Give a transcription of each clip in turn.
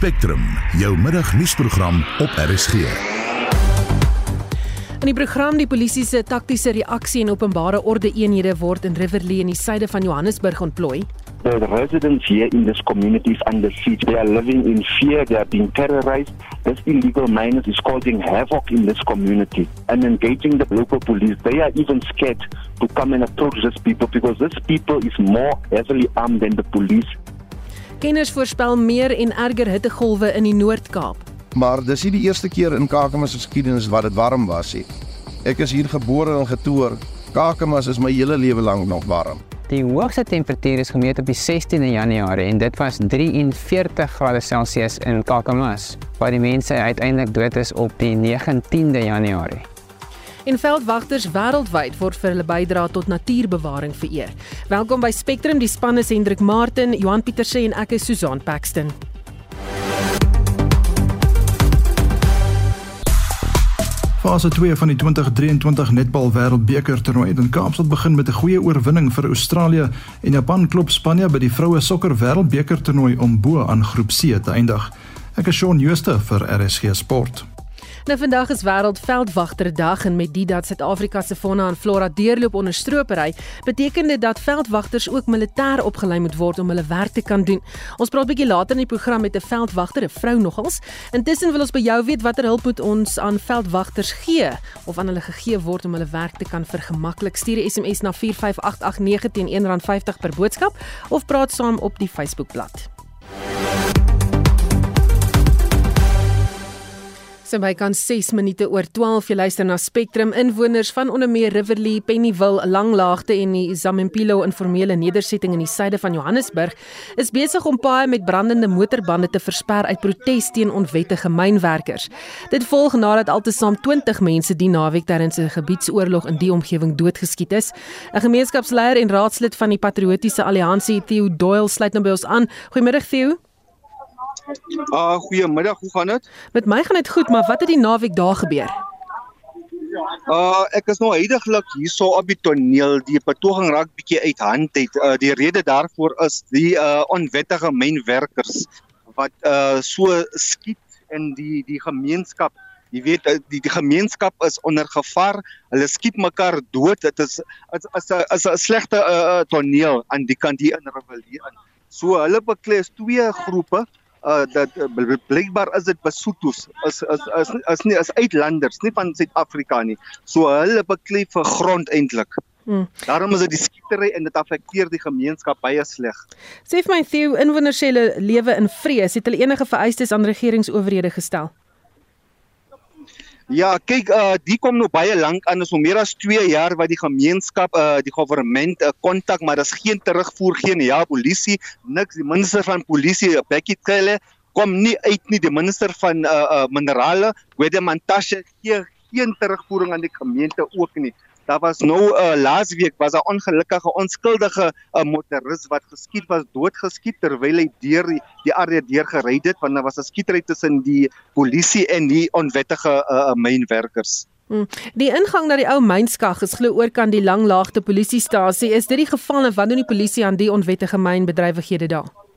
Spectrum, jou middagnuusprogram op RSG. In die program die polisie se taktiese reaksie en openbare orde eenhede word in Riverlea in die suide van Johannesburg ontplooi. The residents here in this community is under siege. They are living in fear. They are being terrorized. This illegal miners is causing havoc in this community and engaging the local police. They are even scared to come and approach these people because these people is more heavily armed than the police. Kenners voorspel meer en erger hittegolwe in die Noord-Kaap. Maar dis nie die eerste keer in Kakamas geskiedenis wat dit warm was nie. Ek is hier gebore en getoer. Kakamas is my hele lewe lank nog warm. Die hoogste temperatuur is gemeet op die 16de Januarie en dit was 43 grade Celsius in Kakamas, waar die mense uiteindelik dood is op die 19de Januarie. En veldwagters wêreldwyd word vir hulle bydrae tot natuurbewaring vereer. Welkom by Spectrum, die span is Hendrik Martin, Johan Pieterse en ek is Susan Paxton. Fase 2 van die 2023 netbal wêreldbeker toernooi in Kaapstad begin met 'n goeie oorwinning vir Australië en Japan klop Spanje by die vroue sokker wêreldbeker toernooi om bo aan groep C te eindig. Ek is Shaun Schuster vir RSG Sport. Nou vandag is wêreldveldwagterdag en met dit dat Suid-Afrika se fauna en flora deurloop onder stropery, beteken dit dat veldwagters ook militêr opgelei moet word om hulle werk te kan doen. Ons praat bietjie later in die program met 'n veldwagter, 'n vrou nogals. Intussen wil ons by jou weet watter hulp moet ons aan veldwagters gee of aan hulle gegee word om hulle werk te kan vergemaklik. Stuur 'n SMS na 45889 teen R1.50 per boodskap of praat saam op die Facebookblad. So by kan 6 minute oor 12 jy luister na Spectrum inwoners van onder meer Riverlea, Pennyville, Langlaagte en die Zamampilo informele nedersetting in die suide van Johannesburg is besig om paaie met brandende motorbande te versper uit protes teen onwettige mynwerkers. Dit volg nadat altesaam 20 mense die naweek tydens 'n gebiedsoorlog in die omgewing doodgeskiet is. 'n Gemeenskapsleier en raadslid van die Patriotiese Alliansie, Theo Doyle, sluit nou by ons aan. Goeiemôre Theo. Ah, uh, goeiemiddag, hoe gaan dit? Met my gaan dit goed, maar wat het die naweek daar gebeur? Uh ek is nou heidaglik hierso op die toneel. Die betoging raak bietjie uit hand uit. Uh die rede daarvoor is die uh onwettige mynwerkers wat uh so skiet in die die gemeenskap. Jy weet die die gemeenskap is onder gevaar. Hulle skiet mekaar dood. Dit is is 'n is 'n slegte uh toneel aan die kant hier in Rivier. So hulle beklei twee groepe uh dat uh, blykbaar is dit Basotho's is is is is nie is uitlanders nie van Suid-Afrika nie. So hulle beklei vir grond eintlik. Hmm. Daarom is dit die skietery en dit affekteer die gemeenskap baie sleg. Sê vir my Theo, inwoners sê hulle lewe in vrees. Het hulle enige vereistes aan regeringsowerhede gestel? Ja, kyk, uh die kom nou baie lank aan, is al meer as 2 jaar wat die gemeenskap uh die regering uh, kontak, maar daar's geen terugvoer, geen ja, polisie, niks. Die minister van polisie, Becky Cele, kom nie uit nie. Die minister van uh uh minerale, Gwede Mantashe, gee geen terugvoering aan die gemeente ook nie. Daar was nou uh, laasweek was 'n ongelukkige onskuldige uh, motoris wat geskiet was, doodgeskiet terwyl hy deur die, die area deur gery het want daar was 'n skietery tussen die polisie en die onwettige uh, mynwerkers. Hmm. Die ingang na die ou mynskag is glo oor kan die langlaagte polisiestasie. Is dit die geval en wat doen die polisie aan die onwettige mynbedrywighede daar?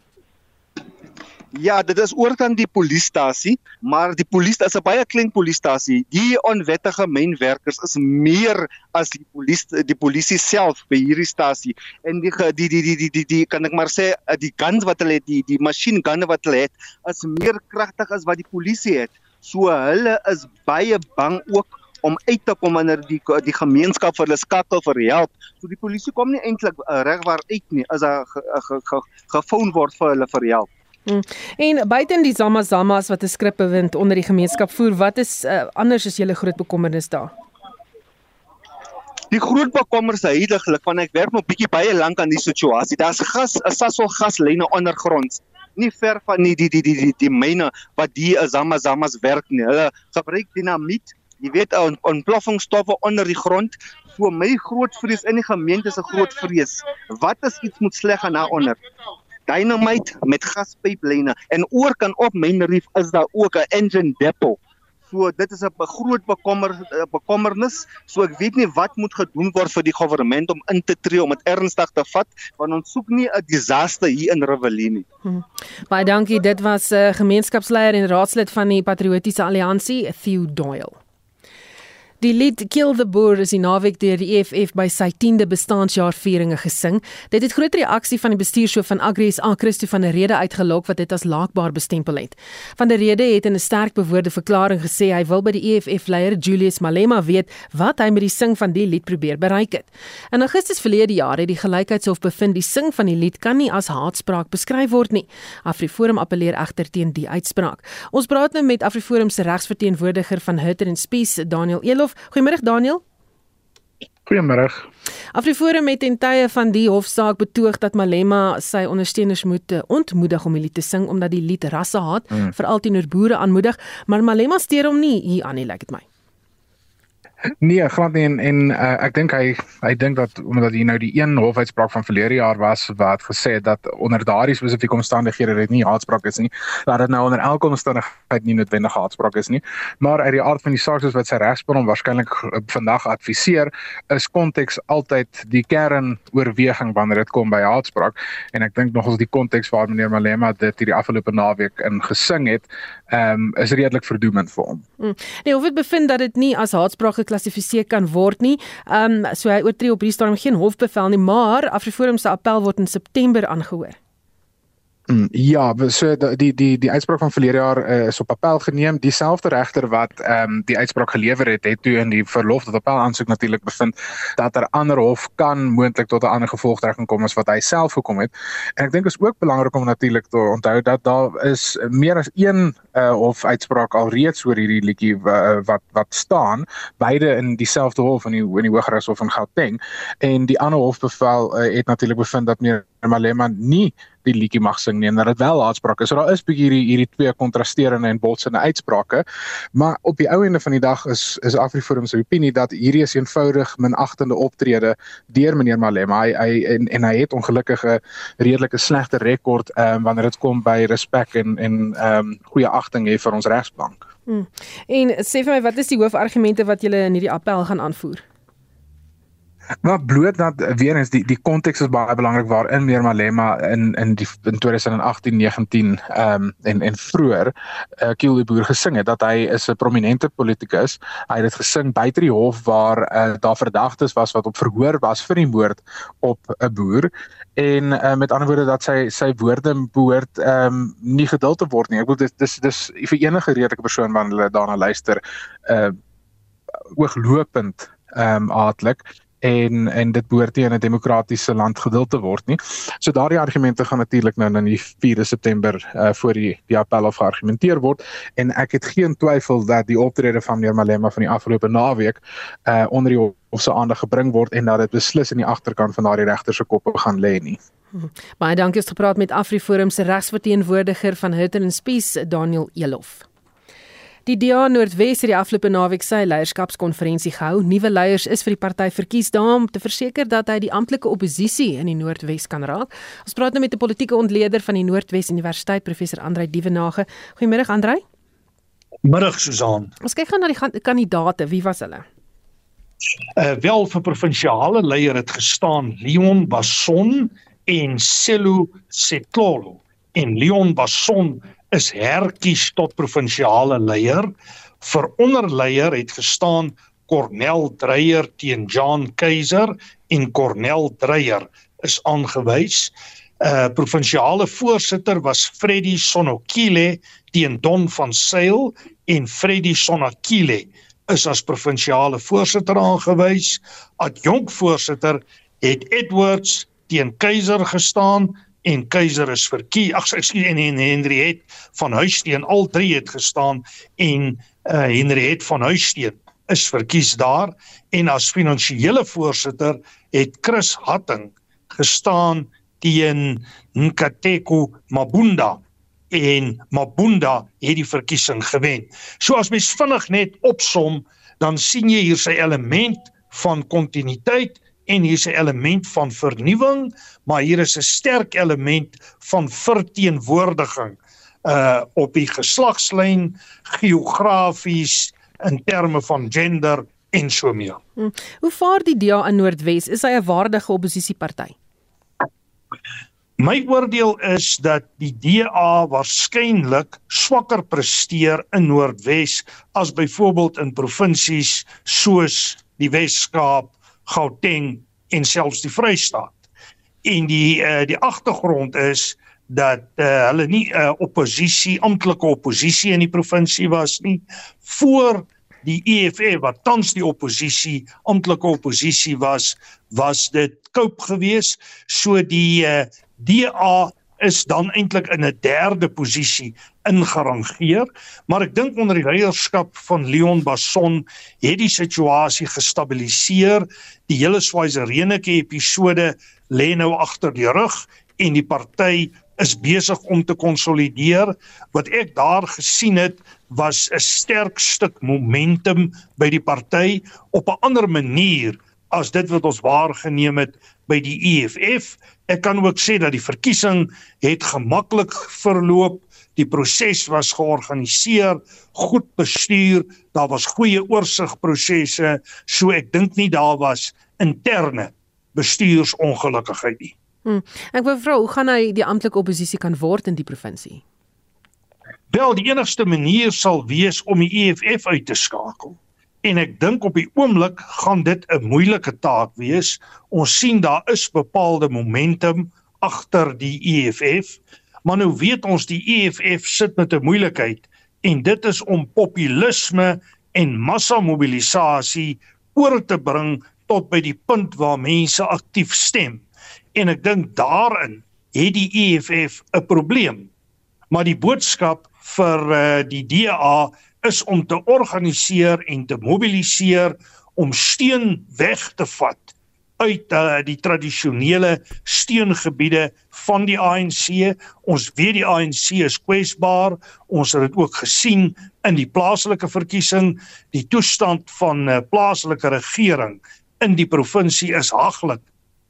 Ja, dit is oorkant die polisiestasie, maar die polisie is 'n baie klein polisiestasie. Die onwettige mynwerkers is meer as die polisie die polisie self by hierdie stasie. En die die die die die die, die kan ek maar sê die guns wat hulle het, die die machine gunne wat hulle het, is meer kragtig as wat die polisie het. So hulle is baie bang ook om uit te kom wanneer die die gemeenskap vir hulle skakel vir help. So die polisie kom nie eintlik uh, regwaar uit nie as daar gefoon word vir hulle vir help. Hmm. En buiten die Zama Zamas wat 'n skrip bewind onder die gemeenskap voer, wat is uh, anders as julle groot bekommernis daar? Die groot bekommernis heidaglik want ek werk nog bietjie baie lank aan die situasie. Daar's gas, 'n sasol gaslyne ondergrond nie ver van die die die die die, die myne wat die Zama Zamas werk nie. Hulle gebruik dinamiet, jy weet, on, ontploffingsstowwe onder die grond. So my groot vrees in die gemeente is 'n groot vrees. Wat as iets moet sleg gaan daaronder? Dynamite met gaspyplyne en oor kan op Myn Reef is daar ook 'n engine depot. So dit is 'n groot bekommer bekommernis. So ek weet nie wat moet gedoen word vir die regering om in te tree om dit ernstig te vat want ons soek nie 'n disaster hier in Revelie nie. Hmm. Baie dankie. Dit was 'n uh, gemeenskapsleier en raadslid van die Patriotiese Alliansie, Theo Doyle. Die lied Kill the Boer is die naweek deur die EFF by sy 10de bestaanjaarvieringe gesing. Dit het groot reaksie van die bestuurshoof van Agri SA Christo van der Rede uitgelok wat dit as laakbaar bestempel het. Van der Rede het in 'n sterk bewoorde verklaring gesê hy wil by die EFF leier Julius Malema weet wat hy met die sing van die lied probeer bereik het. In Augustus verlede jaar het die Gelykheidshof bevind die sing van die lied kan nie as haatspraak beskryf word nie. AfriForum appeleer egter teen die uitspraak. Ons praat nou met AfriForum se regsverteenwoordiger van Hutter and Spies, Daniel Elof Goeiemôre Daniel. Goeiemôre. Afriforum het in tye van die hofsaak betoog dat Malema sy ondersteuners moet eh, ontmoedig om die lied te sing omdat die lied rasse haat, hmm. veral teenoor boere aanmoedig, maar Malema steur hom nie hier aan nie, lyk like dit my. Nee, glad nie en en uh, ek dink hy hy dink dat omdat hier nou die een hofuitspraak van verlede jaar was wat gesê het dat onder daardie spesifieke omstandighede dit nie haatspraak is nie, dat dit nou onder elke omstandigheid nie noodwendig haatspraak is nie. Maar uit die aard van die saak soos wat sy regspan hom waarskynlik vandag adviseer, is konteks altyd die kern oorweging wanneer dit kom by haatspraak en ek dink nogals die konteks waar meneer Malema dit hierdie afgelope naweek in gesing het, ehm um, is redelik verdoemend vir hom. Hmm. Nee, hoef dit bevind dat dit nie as haatspraak geklassifiseer kan word nie. Ehm um, so hy oortree op hierdie stadium geen hofbevel nie, maar Afriforum se appel word in September aangehoor. Mm, ja, so die die die uitspraak van verlede jaar uh, is op appel geneem. Dieselfde regter wat ehm um, die uitspraak gelewer het, het toe in die verlof tot appel aansoek natuurlik bevind dat 'n er ander hof kan moontlik tot 'n ander gevolgtrekking kom as wat hy self gekom het. En ek dink is ook belangrik om natuurlik te onthou dat daar is meer as een uh, hof uitspraak alreeds oor hierdie liedjie uh, wat wat staan, beide in dieselfde hof in die in die Hooggeregshof in Gauteng en die ander hofbevel uh, het natuurlik bevind dat meer Malema nie die liedjie mag sing nie en dat dit wel haatspraak is. So daar is bietjie hierdie hierdie twee kontrasterende en botsende uitsprake. Maar op die ou ende van die dag is is Afriforum se opinie dat hierdie is eenvoudig minagtende optrede deur meneer Malema. Hy hy en en hy het ongelukkige redelike slegte rekord ehm um, wanneer dit kom by respek en en ehm um, goeie agting hê vir ons regsplank. Hmm. En sê vir my wat is die hoofargumente wat julle in hierdie appel gaan aanvoer? Maar bloot dat weer eens die die konteks is baie belangrik waarin meer Malema in in die in 2018 19 ehm um, en en vroeër uh, Kiel die boer gesing het dat hy is 'n prominente politikus. Hy het dit gesing buite die hof waar uh, daar verdagtes was wat op verhoor was vir die moord op 'n boer en uh, met ander woorde dat sy sy woorde behoort ehm um, nie geduld te word nie. Ek bedoel dis dis dis vir enige redelike persoon wanneer hulle daarna luister uh ooglopend ehm um, aardelik en en dit behoort nie in 'n demokratiese land geduld te word nie. So daardie argumente gaan natuurlik nou in die 4de September uh, voor die die appel of geargumenteer word en ek het geen twyfel dat die optrede van meneer Malema van die afgelope naweek uh onder die hof se aandag gebring word en dat dit beslis in die agterkant van daardie regter se koppe gaan lê nie. Hm. Baie dankie het gepraat met AfriForum se regsverteenwoordiger van Hutter and Spies Daniel Elof. Die DA Noordwes het die afgelope naweek sy leierskapskonferensie gehou. Nuwe leiers is vir die party verkies daarom te verseker dat hy die amptelike oppositie in die Noordwes kan raak. Ons praat nou met 'n politieke ontleder van die Noordwes Universiteit, professor Andrei Dievenage. Goeiemôre Andrei. Middag Susan. Ons kyk gou na die kandidaate. Wie was hulle? Uh wel vir provinsiale leier het gestaan Leon Basson en Selu Setlolo. En Leon Basson is herkies tot provinsiale leier. Vir onderleier het gestaan Cornel Dreyer teen John Keiser en Cornel Dreyer is aangewys. Uh provinsiale voorsitter was Freddy Sonokile teen Don van Sail en Freddy Sonokile is as provinsiale voorsitter aangewys. Adjunk voorsitter het Edwards teen Keiser gestaan en Keiser is verkies ag ekskuus en, en Henry het van Huisteen al drie het gestaan en uh, Henry het van Huisteen is verkies daar. En as finansiële voorsitter het Chris Hatting gestaan teen Nkateko Mabunda. En Mabunda het die verkiesing gewen. So as mens vinnig net opsom, dan sien jy hier sy element van kontinuïteit en hier's 'n element van vernuwing, maar hier is 'n sterk element van verteenwoordiging uh op die geslagslyn, geografies, in terme van gender en so meer. Hmm. Hoe vaar die DA in Noordwes? Is hy 'n waardige oppositieparty? My oordeel is dat die DA waarskynlik swakker presteer in Noordwes as byvoorbeeld in provinsies soos die Wes-Kaap, Gauteng en selfs die Vrystaat. En die uh, die agtergrond is dat uh, hulle nie 'n uh, oppositie, amptelike oppositie in die provinsie was nie voor die EFF wat tans die oppositie, amptelike oppositie was, was dit koop gewees. So die uh, DA is dan eintlik in 'n derde posisie ingerangeer, maar ek dink onder die leierskap van Leon Basson het die situasie gestabiliseer. Die hele Swaizerenike episode lê nou agter die rug en die party is besig om te konsolideer. Wat ek daar gesien het was 'n sterk stuk momentum by die party op 'n ander manier as dit wat ons waargeneem het by die EFF. Ek kan ook sê dat die verkiesing het gemaklik verloop. Die proses was georganiseer, goed bestuur, daar was goeie oorsigprosesse, so ek dink nie daar was interne bestuursongelukkigheid nie. Hmm. Ek wou vra hoe gaan hy die amptelike oppositie kan word in die provinsie? Wel, die enigste manier sal wees om die EFF uit te skakel. En ek dink op die oomblik gaan dit 'n moeilike taak wees. Ons sien daar is bepaalde momentum agter die EFF, maar nou weet ons die EFF sit met 'n moeilikheid en dit is om populisme en massamobilisasie oor te bring tot by die punt waar mense aktief stem en ek dink daarin het die EFF 'n probleem. Maar die boodskap vir uh, die DA is om te organiseer en te mobiliseer om steun weg te vat uit uh, die tradisionele steungebiede van die ANC. Ons weet die ANC is kwesbaar. Ons het dit ook gesien in die plaaslike verkiesing. Die toestand van uh, plaaslike regering in die provinsie is haglik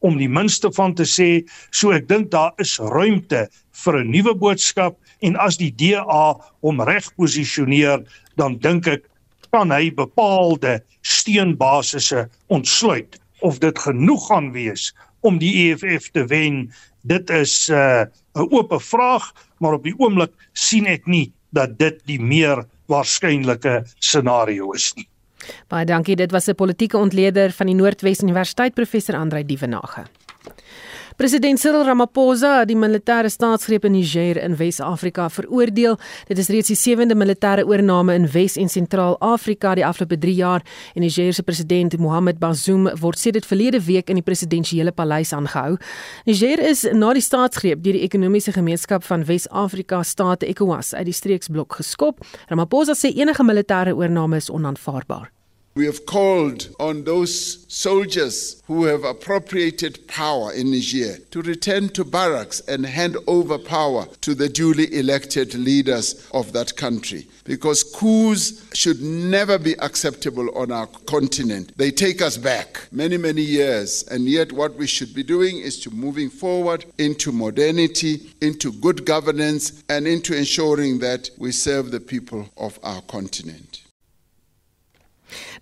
om die minste van te sê. So ek dink daar is ruimte vir 'n nuwe boodskap en as die DA hom reg posisioneer, dan dink ek kan hy bepaalde steunbasisse ontsluit of dit genoeg gaan wees om die EFF te wen. Dit is 'n uh, oop vraag, maar op die oomblik sien ek nie dat dit die meer waarskynlike scenario is nie. Baie dankie. Dit was 'n politieke ontleder van die Noordwes Universiteit professor Andrei Dievenage. President Cyril Ramaphosa het die militêre staatsgreep in Niger in Wes-Afrika veroordeel. Dit is reeds die sewende militêre oorneem in Wes- en Sentraal-Afrika die afgelope 3 jaar en Niger se president Mohamed Bazoum word sedert verlede week in die presidensiële paleis aangehou. Niger is na die staatsgreep deur die ekonomiese gemeenskap van Wes-Afrika state ECOWAS uit die streeksblok geskop. Ramaphosa sê enige militêre oorneem is onaanvaarbaar. We have called on those soldiers who have appropriated power in Niger to return to barracks and hand over power to the duly elected leaders of that country. Because coups should never be acceptable on our continent. They take us back many, many years. And yet, what we should be doing is to moving forward into modernity, into good governance, and into ensuring that we serve the people of our continent.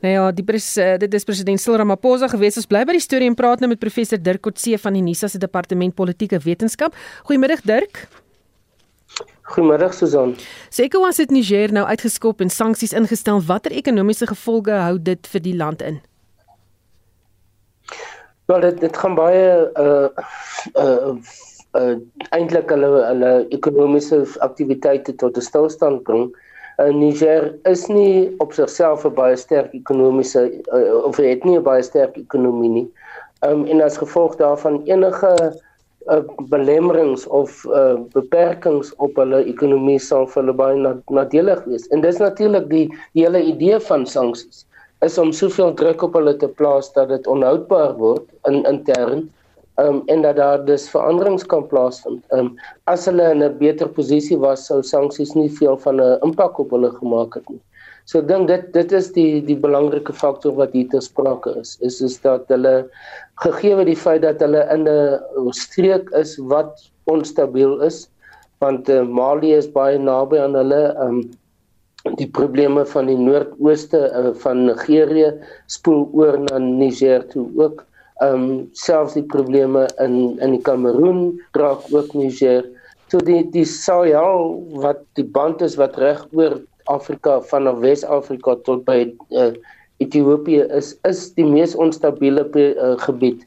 Nou ja, die pres, eh, dit is president Cyril Ramaphosa gewees. Ons bly by die storie en praat nou met professor Dirk Coetzee van die NISA se departement politieke wetenskap. Goeiemiddag Dirk. Goeiemiddag Susan. Seker was dit Niger nou uitgeskop en sanksies ingestel. Watter ekonomiese gevolge hou dit vir die land in? Wel dit dit gaan baie uh uh uh eintlik hulle hulle ekonomiese aktiwiteite tot 'n stilstand bring. Uh, Niger is nie op sigself 'n baie sterk ekonomiese uh, of het nie 'n baie sterk ekonomie nie. Um en as gevolg daarvan enige uh, belemmerings of uh, beperkings op hulle ekonomie sal vir hulle baie nadelig wees. En dis natuurlik die, die hele idee van sanksies is om soveel druk op hulle te plaas dat dit onhoudbaar word in intern um, en dat daar dus veranderings kan plaasvind. Um, as hulle in 'n beter posisie was, sou sanksies nie veel van 'n impak op hulle gemaak het nie. So ek dink dit dit is die die belangrike faktor wat hier ter sprake is. Is is dat hulle gegee die feit dat hulle in 'n streek is wat onstabiel is, want uh, Mali is baie naby aan hulle um die probleme van die noordooste uh, van Nigerië spoel oor na Niger toe ook um selfs die probleme in in die Kameroen raak ook Niger. So die die Sahel wat die band is wat reg oor Afrika van Wes-Afrika tot by uh, Ethiopië is is die mees onstabiele uh, gebied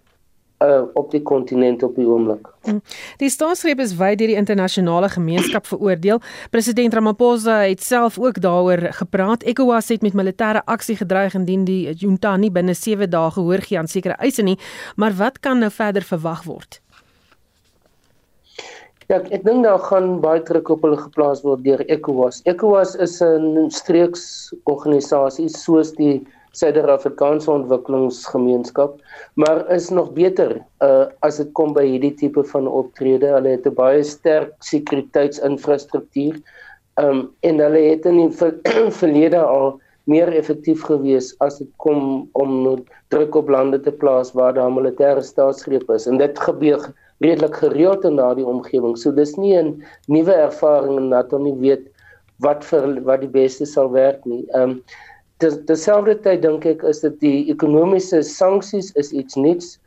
uh, op die kontinent op die oomblik. Hm. Die staatsgreep is wyd deur die internasionale gemeenskap veroordeel. President Ramaphosa het self ook daaroor gepraat. ECOWAS het met militêre aksie gedreig indien die junta nie binne 7 dae gehoor gee aan sekere eise nie, maar wat kan nou verder verwag word? Ja, ek dink daar gaan baie druk op hulle geplaas word deur ECOWAS. ECOWAS is 'n streeksorganisasie soos die Suid-Afrikaanse Ontwikkelingsgemeenskap, maar is nog beter uh as dit kom by hierdie tipe van optrede. Hulle het 'n baie sterk sekuriteitsinfrastruktuur. Um en hulle het in die ver verlede al meer effektief gewees as dit kom om druk op lande te plaas waar daar militêre staatsgreep is. En dit gebeur redelik gereeld in daardie omgewing. So dis nie 'n nuwe ervaring en dat ons nie weet wat vir wat die beste sal werk nie. Um terselfdertyd dink ek is dit die ekonomiese sanksies is iets nuuts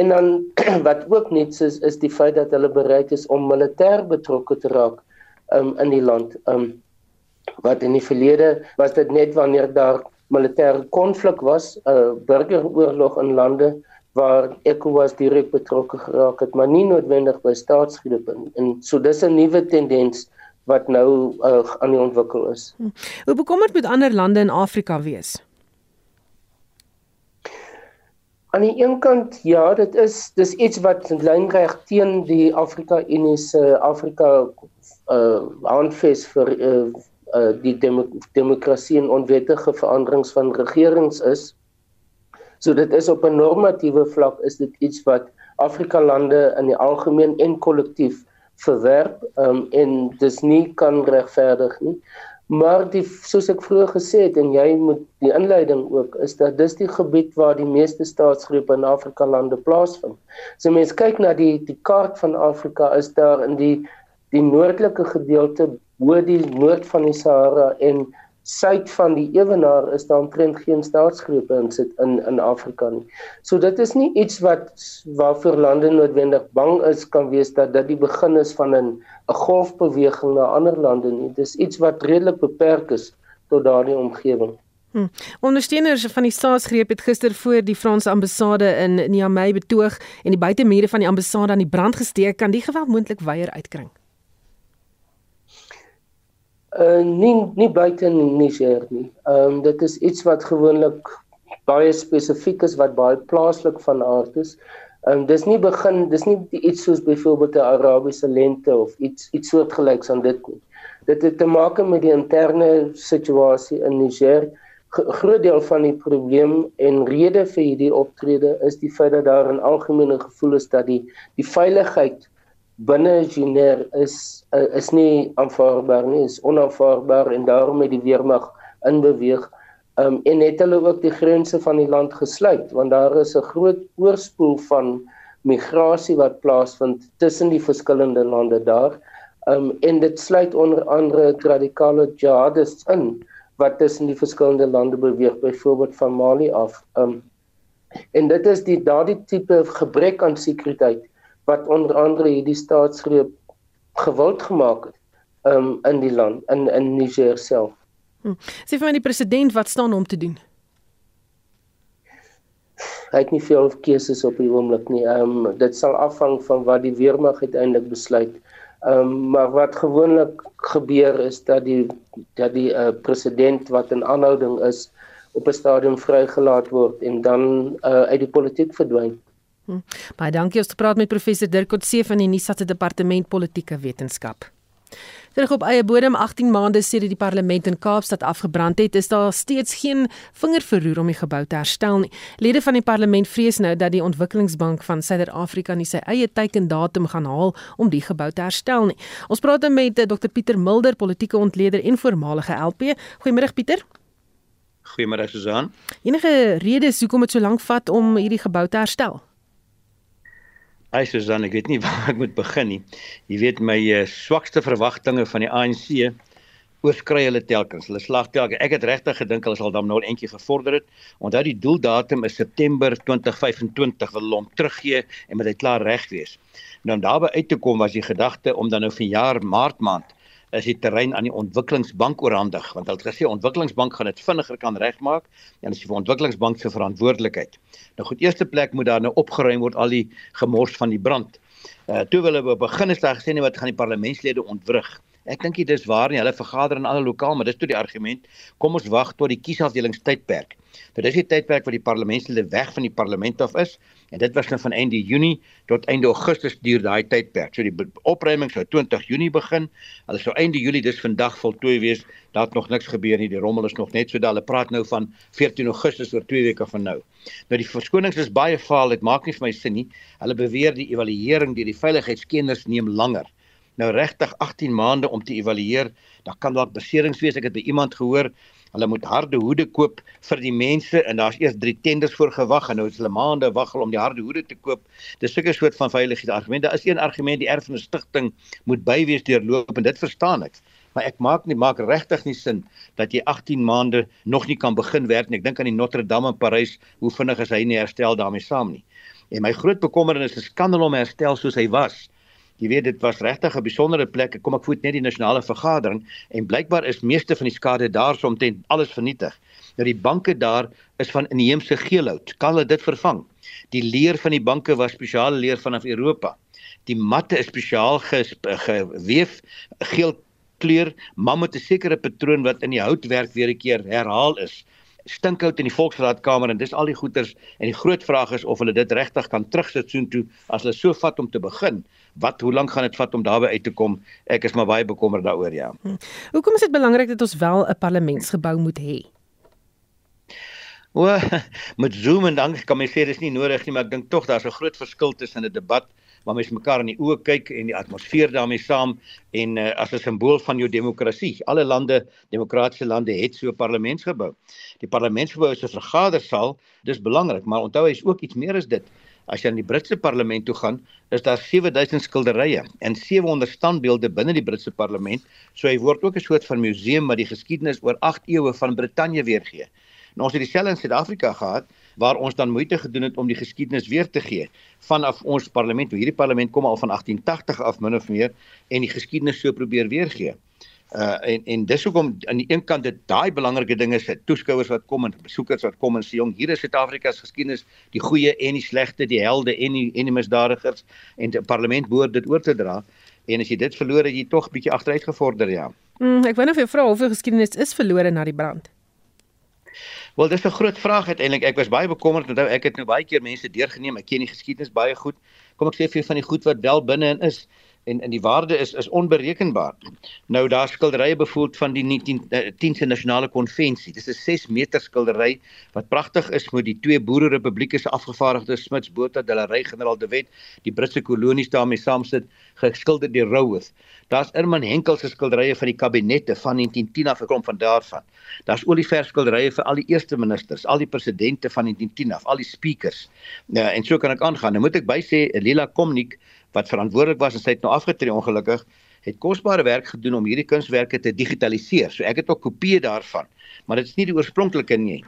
en dan wat ook nuuts is is die feit dat hulle bereid is om militêr betrokke te raak um, in die land. Um wat in die verlede was dit net wanneer daar militêre konflik was, 'n uh, burgeroorlog in lande waar ECOWAS direk betrokke geraak het, maar nie noodwendig by staatsgrepe nie. En so dis 'n nuwe tendens wat nou uh, aan die ontwikkel is. Hm. Hoe bekommerd moet ander lande in Afrika wees? Aan die een kant ja, dit is dis iets wat lynreg teen die Afrika Unie se Afrika uh aanfees vir uh, uh die demo demokrasie en onwettige veranderings van regerings is. So dit is op 'n normatiewe vlak is dit iets wat Afrika lande in die algemeen en kollektief verwerp um, en dis nie kan regverdig nie. Maar die soos ek vroeër gesê het en jy moet die inleiding ook is dat dis die gebied waar die meeste staatsgrepe in Afrika lande plaasvind. So mense kyk na die die kaart van Afrika is daar in die die noordelike gedeelte bo die noord van die Sahara en suid van die ewenaar is daar omtrent geen staatsgrepe in sit in in Afrika nie. So dit is nie iets wat waarvoor lande noodwendig bang is kan wees dat dit die begin is van 'n 'n golfbeweging na ander lande nie. Dis iets wat redelik beperk is tot daardie omgewing. Hm. Ondersteuners van die staatsgreep het gister voor die Franse ambassade in Niamey betoog en die buitemure van die ambassade aan die brand gesteek kan die geweld moontlik weier uitkring. Uh nie nie buite in Niger nie. Ehm um, dit is iets wat gewoonlik baie spesifiek is wat baie plaaslik van aard is. Ehm um, dis nie begin dis nie iets soos byvoorbeeld 'n Arabiese lente of iets iets soortgelyks aan dit nie. Dit het te maak met die interne situasie in Niger. G groot deel van die probleem en rede vir hierdie optrede is die feit dat daar 'n algemene gevoel is dat die die veiligheid binne Geneer is uh, is nie aanvaarbaar nie, is onaanvaarbaar en daarom het die weermag inbeweeg. Um en het hulle ook die grense van die land gesluit want daar is 'n groot oorspoel van migrasie wat plaasvind tussen die verskillende lande daar. Um en dit sluit onder andere radikale jihadists in wat tussen die verskillende lande beweeg, byvoorbeeld van Mali af. Um en dit is die daardie tipe gebrek aan sekuriteit wat onder andere hierdie staatsgreep gewild gemaak het um, in die land in in Niger self. Hm. Sê vir my die president wat staan om te doen? Hy het nie veel keuses op die oomblik nie. Ehm um, dit sal afhang van wat die weermag uiteindelik besluit. Ehm um, maar wat gewoonlik gebeur is dat die dat die uh, president wat in aanhouding is op 'n stadium vrygelaat word en dan uh, uit die politiek verdwyn. Hm. Baie dankie om te praat met professor Dirk Coetzee van die Nisa se departement politieke wetenskap. Terug op eie bodem 18 maande sedert die parlement in Kaapstad afgebrand het, is daar steeds geen vingerverroer om die gebou te herstel nie. Lede van die parlement vrees nou dat die ontwikkelingsbank van Suider-Afrika nie sy eie teikendatum gaan haal om die gebou te herstel nie. Ons praat met eh, Dr Pieter Mulder, politieke ontleder en voormalige LP. Goeiemôre Pieter. Goeiemôre Susan. Enige redes hoekom dit so lank vat om hierdie gebou te herstel? Ai Susan, ek weet nie waar ek moet begin nie. Jy weet my uh, swakste verwagtinge van die ANC oorskry hulle telkens. Hulle slag telkens. Ek het regtig gedink hulle sal dan nou eentjie gevorder het. Onthou die doeldatum is September 2025 wil hom teruggee en moet hy klaar reg wees. Nou om daarby uit te kom was die gedagte om dan nou vir jaar Maart maand is die terrein aan die ontwikkelingsbank oorhandig want hulle het gesê ontwikkelingsbank gaan dit vinniger kan regmaak en dis vir ontwikkelingsbank se verantwoordelikheid. Nou goed, eerste plek moet daar nou opgeruim word al die gemors van die brand. Uh toe hulle begin is daar gesê nee wat gaan die parlementslede ontwrig. Ek dink dit is waar nie. Hulle vergader in alle lokaal, maar dis toe die argument. Kom ons wag tot die kiesafdelingstydperk. Dit is die tydperk wat die parlementslede weg van die parlement af is en dit was nou van einde Junie tot einde Augustus duur daai tydperk. So die opruiming sou 20 Junie begin. Hulle sou einde Julie dis vandag voltooi wees. Daar het nog niks gebeur nie. Die rommel is nog net so dat hulle praat nou van 14 Augustus oor 2 weke van nou. Nou die verskonings is baie vaal. Dit maak nie vir my sin nie. Hulle beweer die evaluering deur die veiligheidskenners neem langer nou regtig 18 maande om te evalueer. Daar kan dalk beserings wees. Ek het by iemand gehoor, hulle moet harde hoede koop vir die mense en daar's eers 3 tenders voor gewag en nou is hulle maande wag om die harde hoede te koop. Dis sulke soort van veiligheidsargumente. Daar is een argument die erfenis stigting moet bywees deurloop en dit verstaan ek. Maar ek maak nie maak regtig nie sin dat jy 18 maande nog nie kan begin werk nie. Ek dink aan die Notre Dame in Parys, hoe vinnig is hy nie herstel daarmee saam nie. En my groot bekommernis is kan hulle hom herstel soos hy was? Jy weet dit was regtig 'n besondere plek. Kom ek voet net die nasionale vergadering en blykbaar is meeste van die skade daar soomtrent alles vernietig. Nou die banke daar is van inheemse geelhout. Kan hulle dit vervang? Die leer van die banke was spesiale leer vanaf Europa. Die matte is spesiaal geweef geel kleur, maar met 'n sekere patroon wat in die houtwerk weer 'n keer herhaal is stinkhout in die volksraadkamer en dis al die goeters en die groot vraag is of hulle dit regtig kan terugsit soontoe as hulle so vat om te begin wat hoe lank gaan dit vat om daarby uit te kom? Ek is maar baie bekommerd daaroor, ja. Hm. Hoekom is dit belangrik dat ons wel 'n parlementsgebou moet hê? O, met Zoom en dan kan mens sê dis nie nodig nie, maar ek dink tog daar's 'n groot verskil tussen 'n debat waar mens mekaar in die oë kyk en die atmosfeer daarmee saam en uh, as 'n simbool van jou demokrasie. Alle lande, demokratiese lande het so 'n parlementsgebou. Die parlementsgebou is 'n vergadersaal, dis belangrik, maar onthou hy is ook iets meer as dit. As jy aan die Britse parlement toe gaan, is daar 7000 skilderye en 700 standbeelde binne die Britse parlement. So hy word ook 'n soort van museum wat die geskiedenis oor 8 eeue van Brittanje weergee. Nou ons het dieselfde in Suid-Afrika gehad waar ons dan moeite gedoen het om die geskiedenis weer te gee vanaf ons parlement. Hierdie parlement kom al van 1880 af min of meer en die geskiedenis so probeer weergee. Uh en en dis hoekom aan die een kant dit daai belangrike dinge is, toeskouers wat kom en besoekers wat kom en sê jong, hier is Suid-Afrika se geskiedenis, die goeie en die slegte, die helde en die en die misdadigers en die parlement behoort dit oor te dra. En as jy dit verloor het jy tog bietjie agteruit gevorder, ja. Mm, ek wonder of jy vra of die geskiedenis is verlore na die brand. Wel, dis 'n groot vraag uiteindelik. Ek was baie bekommerd onthou ek het nou baie keer mense deurgeneem. Ek ken die geskiedenis baie goed. Kom ek sê vir jou van die goed wat wel binne in is en en die waarde is is onberekenbaar. Nou daar skilderye bevoeld van die 1910se nasionale konvensie. Dis 'n 6 meter skildery wat pragtig is met die twee boererepublieke se afgevaardigde Smits Botha de la Rey generaal de Wet, die Britse kolonies daarmee saamsit, geskilder deur Rowworth. Daar's Irman Henkel se skilderye van die kabinette van 1910 af gekom van daarvan. Daar's olieverf skilderye vir al die eerste ministers, al die presidente van 1910 af, al die speakers. Nou en so kan ek aangaan. Nou moet ek by sê Lila Komnik wat verantwoordelik was en sy het nou afgetree ongelukkig het kosbare werk gedoen om hierdie kunswerke te digitaliseer. So ek het ook kopieë daarvan, maar dit is nie die oorspronklike nie.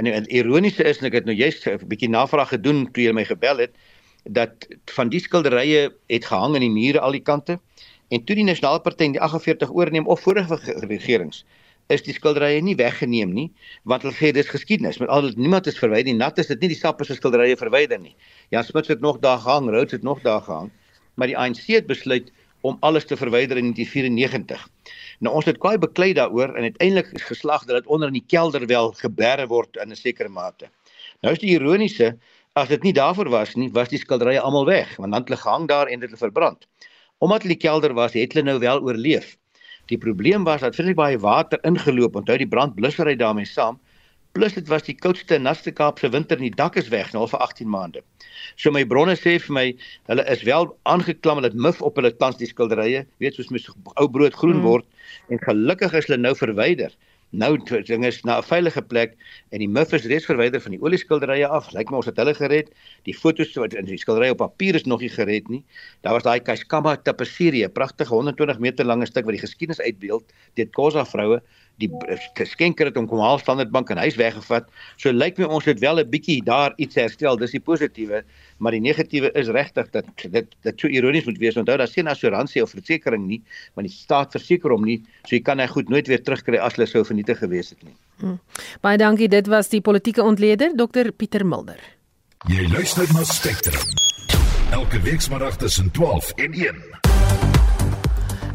En die ironiese is en ek het nou juist 'n bietjie navraag gedoen toe jy my gebel het dat van die skilderye het gehang in die mure al die kante en toe die nasionale party in die 48 oorneem of vorige regerings is die skilderye nie weggeneem nie want hulle sê dis geskiedenis. Met al dit niemand is verwyder nie. Nat is dit nie die sappe se skilderye verwyder nie. Jan Smuts het nog daar gehang Rhodes het nog daar gehang maar die ANC het besluit om alles te verwyder in 1994 nou ons het kwai beklei daaroor en uiteindelik is geslag dat dit onder in die kelder wel geberre word in 'n sekere mate. Nou is die ironiese as dit nie daarvoor was nie was die skilderye almal weg want dan het hulle gehang daar en dit het verbrand. Omdat hulle die kelder was het hulle nou wel oorleef Die probleem was dat vreeslik baie water ingeloop, onthou die brandblussery daarmee saam. Plus dit was die koudste en natste Kaapse winter en die dak is weg nou vir 18 maande. So my bronne sê vir my, hulle is wel aangeklam met mif op hulle tans die skilderye, weet soos mens ou brood groen mm. word en gelukkig is hulle nou verwyder. Nou dinge is na 'n veilige plek en die muf is reeds verwyder van die olieskilderye af. Lyk my ons het hulle gered. Die fotos wat in die skildery op papier is nog nie gered nie. Daar was daai Kashkama tapisserie, 'n pragtige 120 meter lange stuk wat die geskiedenis uitbeeld deur Khoza vroue die skenker het hom kom haal Standard Bank en hy's weggevat. So lyk my ons het wel 'n bietjie daar iets herstel. Dis die positiewe, maar die negatiewe is regtig dat dit dit so ironies moet wees. Onthou daar sien assuransie of versekerings nie, want die staat verseker hom nie, so jy kan hy goed nooit weer terugkry as hulle sou vernietig gewees het nie. Hmm. Baie dankie. Dit was die politieke ontleder Dr Pieter Mulder. Jy luister na Spectrum. Elke week saterdag tussen 12 en 1.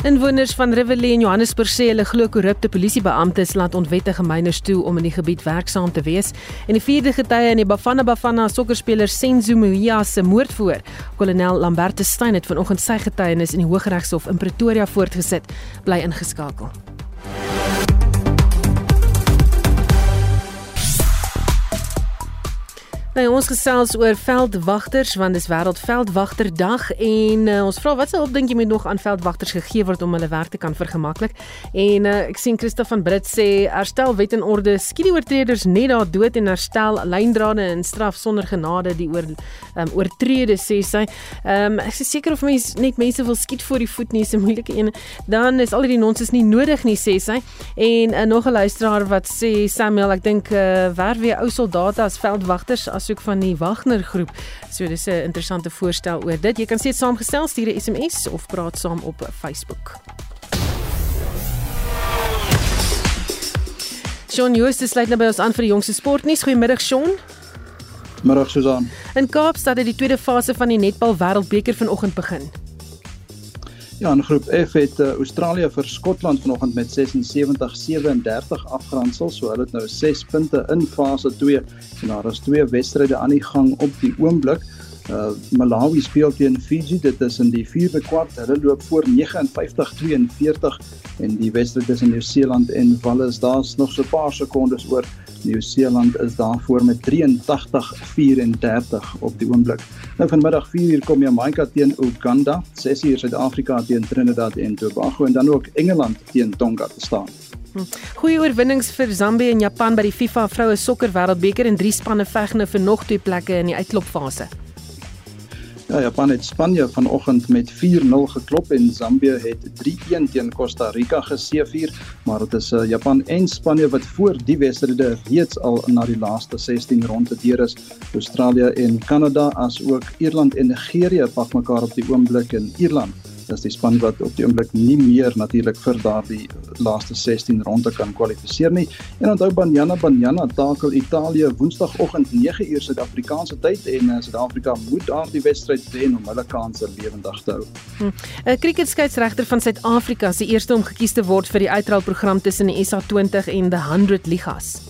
Inwoners van Riverlea in Johannesburg sê hulle glo korrupte polisiebeamptes laat onwettige myners toe om in die gebied werksaam te wees. En die vierde getuie in die Bafana Bafana sokkerspeler Senzo Muia se moord voor, kolonel Lambertus Steyn het vanoggend sy getuienis in die Hooggeregshof in Pretoria voortgesit. Bly ingeskakel. Nou ons gesels oor veldwagters want dis wêreldveldwagterdag en uh, ons vra wat se hulp dink jy moet nog aan veldwagters gegee word om hulle werk te kan vergemaklik? En uh, ek sien Christa van Brits sê herstel wet en orde skiet die oortreders net daar dood en herstel lyndrade en straf sonder genade die oor um, oortrede sê sy. Ehm um, ek is seker of mense net mense wil skiet voor die voet nie is 'n moeilike een. Dan is al die nonsens nie nodig nie sê sy. En uh, nog 'n luisteraar wat sê Samuel ek dink uh, werk weer ou soldate as veldwagters asook van die Wagner groep. So dis 'n interessante voorstel oor dit. Jy kan steeds saamgestel stuur 'n SMS of praat saam op Facebook. Shaun Jooste sluit nou by ons aan vir die jongste sportnuus. Goeiemiddag Shaun. Middag Susan. In Kaapstad het die tweede fase van die netbal wêreldbeker vanoggend begin. Ja, in groep F het uh, Australië vir Skotland vanoggend met 76-37 afgeronsel, so hulle het nou 6 punte in fase 2 en daar is twee wedstryde aan die gang op die oomblik. Uh, Malawi speel teen Fiji, dit is in die 4de kwart. Hulle loop voor 59-42 en die wedstryd tussen Nieu-Seeland en Wallis, daar's nog so 'n paar sekondes oor. Nieu-Seeland is daarvoor met 83-34 op die oomblik. Nou vanmiddag 4uur kom Jamaica teen Uganda, 6uur Suid-Afrika teen Trinidad en Tobago en dan ook Engeland teen Tonga te staan. Hm. Goeie oorwinnings vir Zambië en Japan by die FIFA vroue sokker wêreldbeker en drie spanne veg nou vir nog twee plekke in die uitklopfase. Ja, Japan het Spanje vanoggend met 4-0 geklop en Zambië het 3-1 teen Costa Rica geseëvier, maar dit is uh, Japan en Spanje wat voor die wedstryde reeds al na die laaste 16 ronde deur is. Australië en Kanada as ook Ierland en Nigerië pak mekaar op die oomblik in Ierland is die span wat op die oomblik nie meer natuurlik vir daardie laaste 16 ronde kan kwalifiseer nie. En onthou Banyana Banyana takel Italië Woensdagoggend 9uur Suid-Afrikaanse tyd en uh, Suid-Afrika moet daardie wedstryd wen om hulle kanse lewendig te hou. 'n hm. Kriketskeieregter van Suid-Afrika se eerste om gekies te word vir die uitrolprogram tussen die SA20 en die 100 ligas.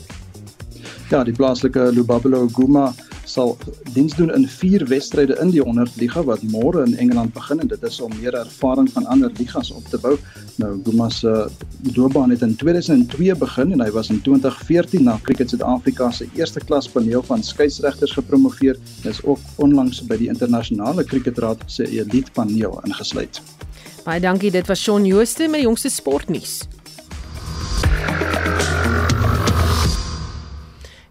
Ja, die plaaslike Lubabelo Guma sal diens doen in vier wedstryde in die 100 liga wat môre in Engeland begin en dit is om meer ervaring van ander ligas op te bou. Nou Guma se loopbaan het in 2002 begin en hy was in 2014 na Cricket Suid-Afrika se eerste klas paneel van skeieregters gepromoveer. Hy is ook onlangs by die internasionale cricketraad se elite paneel ingesluit. Baie dankie, dit was Shaun Jooste met die jongste sportnuus.